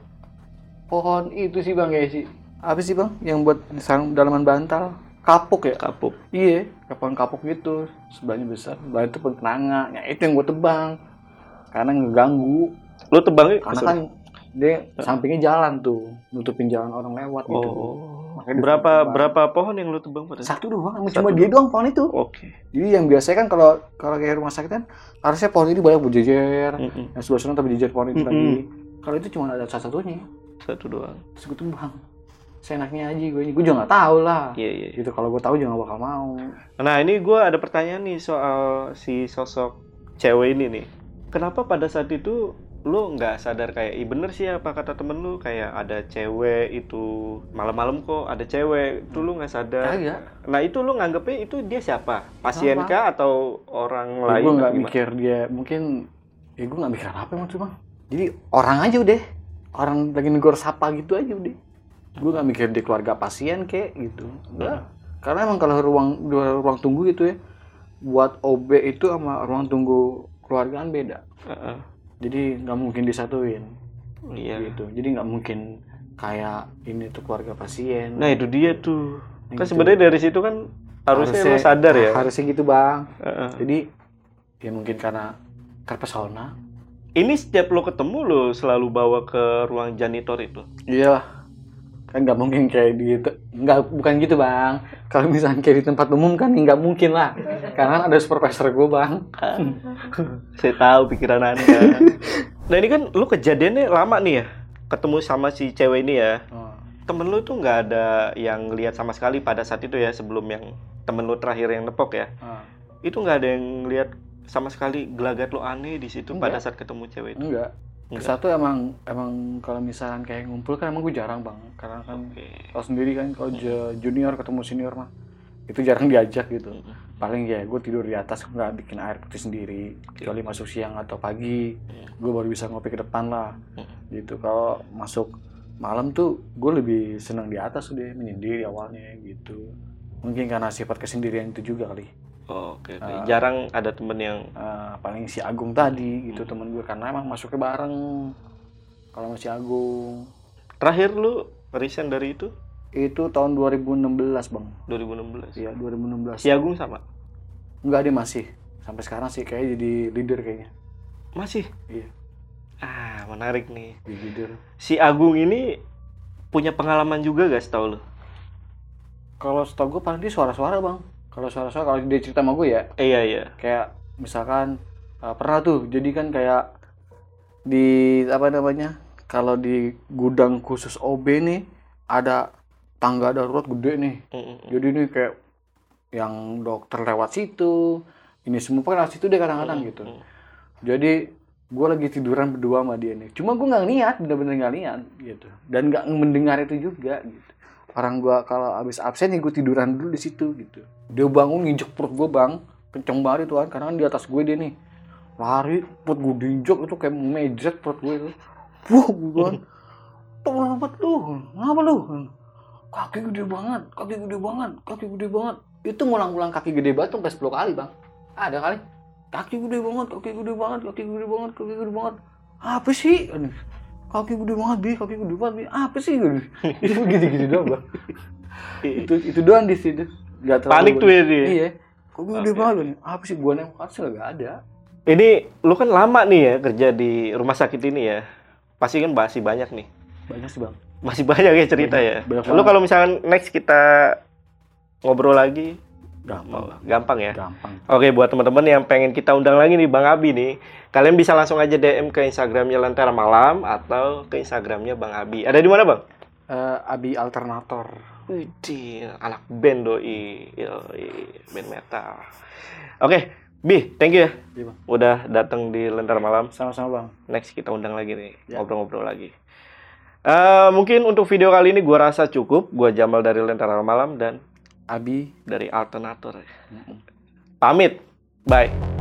Pohon itu sih bang kayak sih apa sih bang? Yang buat sarung dalaman bantal. Kapuk ya? Kapuk. iya. Pohon kapuk gitu. Sebelahnya besar. Sebelah itu pohon kenanga. Ya itu yang gue tebang. Karena ngeganggu. Lu tebangnya karena kan dia sampingnya jalan tuh. Nutupin jalan orang lewat gitu. Oh. Makanya Berapa berapa pohon yang lu tebang pada satu doang cuma dia doang pohon itu Oke. jadi yang biasanya kan kalau kalau kayak rumah sakit kan harusnya pohon ini banyak berjejer Mm-mm. yang sebelah sana tapi jejer pohon itu Mm-mm. lagi kalau itu cuma ada satu satunya Satu doang. terus gue tembang seenaknya aja gue gue juga nggak tahu lah Iya, iya. gitu kalau gue tahu juga gak bakal mau Nah, ini gua ada pertanyaan nih soal si sosok cewek ini nih. Kenapa pada saat itu lu nggak sadar kayak, ih bener sih apa kata temen lu? Kayak ada cewek itu malam-malam kok ada cewek. Itu lu nggak sadar. kagak Nah itu lu nganggepnya itu dia siapa? Pasien kah atau orang Ya, lain? gue nggak mikir dia mungkin ya gue nggak mikir apa emang cuma jadi orang aja udah. Orang lagi negor sapa gitu aja udah. Gue nggak mikir di keluarga pasien kayak gitu. Enggak karena emang kalau ruang dua ruang tunggu gitu ya buat OB itu sama ruang tunggu keluargaan beda. Heeh. Jadi nggak mungkin disatuin Iya. gitu jadi nggak mungkin kayak ini tuh keluarga pasien Nah itu dia tuh. Kan Gitu. sebenarnya dari situ kan harusnya, lu sadar ya. harusnya gitu bang Heeh. jadi ya mungkin karena terpesona Ini setiap lo ketemu lo selalu bawa ke ruang janitor itu. iya kan nggak mungkin kayak di nggak bukan gitu bang kalau misalnya kayak di tempat umum kan nggak mungkin lah karena kan ada supervisor gue bang Saya tahu pikiran anda. nah ini kan lu kejadiannya lama nih ya, ketemu sama si cewek ini ya. Oh. Temen lu tuh nggak ada yang lihat sama sekali pada saat itu ya sebelum yang temen lu terakhir yang nepok ya. Ah. Itu nggak ada yang lihat sama sekali gelagat lu aneh di situ pada saat ketemu cewek itu. enggak Enggak. satu emang emang kalau misalnya kayak ngumpul kan emang gue jarang bang karena kan Oke. Tahu sendiri kan kalau ju- junior ketemu senior mah itu jarang diajak gitu. Paling ya gue tidur di atas nggak bikin air putih sendiri. Kecuali masuk siang atau pagi, gue baru bisa ngopi ke depan lah. Gitu. Kalau masuk malam tuh gue lebih senang di atas udah menyendiri awalnya gitu. Mungkin karena sifat kesendirian itu juga kali. Oh, Oke, oke. Ah. Jarang ada temen yang Eh, paling si Agung tadi gitu temen gue karena emang masuknya bareng. Kalau masih Agung terakhir lu resign dari itu itu tahun 2016 bang. 2016. Iya 2016. Si Agung sama? Enggak dia masih sampai sekarang sih kayak jadi leader kayaknya Masih. iya Ah, menarik nih. jadi leader Si Agung ini punya pengalaman juga gak setahu lu? kalau setahu gue paling dia suara-suara bang kalau suara-suara kalau dia cerita sama gue ya iya, iya. kayak misalkan uh, pernah tuh jadi kan kayak di apa namanya kalau di gudang khusus OB nih ada tangga darurat gede nih Mm-mm. jadi ini kayak yang dokter lewat situ ini semua kan lewat situ deh kadang-kadang gitu Mm. jadi gue lagi tiduran berdua sama dia nih cuma gue nggak niat bener-bener nggak niat gitu dan nggak mendengar itu juga gitu orang gue kalau abis absen ya gue tiduran dulu di situ gitu. Dia bangun nginjek perut gue bang kenceng banget itu kan karena kan di atas gue dia nih lari perut gue diinjek itu kayak mejet perut gue itu. Wah gue tolong banget lu. Ngapa lu? Kaki gede banget kaki gede banget kaki gede banget. Itu ngulang-ngulang kaki gede banget sampai 10 kali bang. Ada kali. Kaki gede banget kaki gede banget kaki gede banget kaki gede banget. Apa sih kaki gede banget bi. Kaki gede banget bi. Apa sih? Aduh, itu gitu-gitu doang bang. Itu itu doang di situ. Gak terlalu- Panik tuh ya dia? iya. Kok gede Oke. banget lu nih apa sih? Gua nengok atas nggak ada. Ini lu kan lama nih ya kerja di rumah sakit ini ya. Pasti kan masih banyak nih. banyak sih bang. Masih banyak ya cerita ya. Banyak Lu kalau misalkan next kita ngobrol lagi gampang oh, bang gampang ya. gampang Oke, buat teman-teman yang pengen kita undang lagi nih Bang Abi nih, kalian bisa langsung aja DM ke Instagramnya Lentera Malam atau ke Instagramnya Bang Abi. Ada di mana Bang? Eh, abi alternator Widih, anak band doi, Yoi, band metal. Oke, Bi, thank you ya. Iya, Bang. Udah datang di Lentera Malam. sama-sama bang Next kita undang lagi nih, Ya. ngobrol-ngobrol lagi. Eh, mungkin untuk video kali ini gua rasa cukup. Gua Jamal dari Lentera Malam dan abi dari Alternator. Pamit. Bye.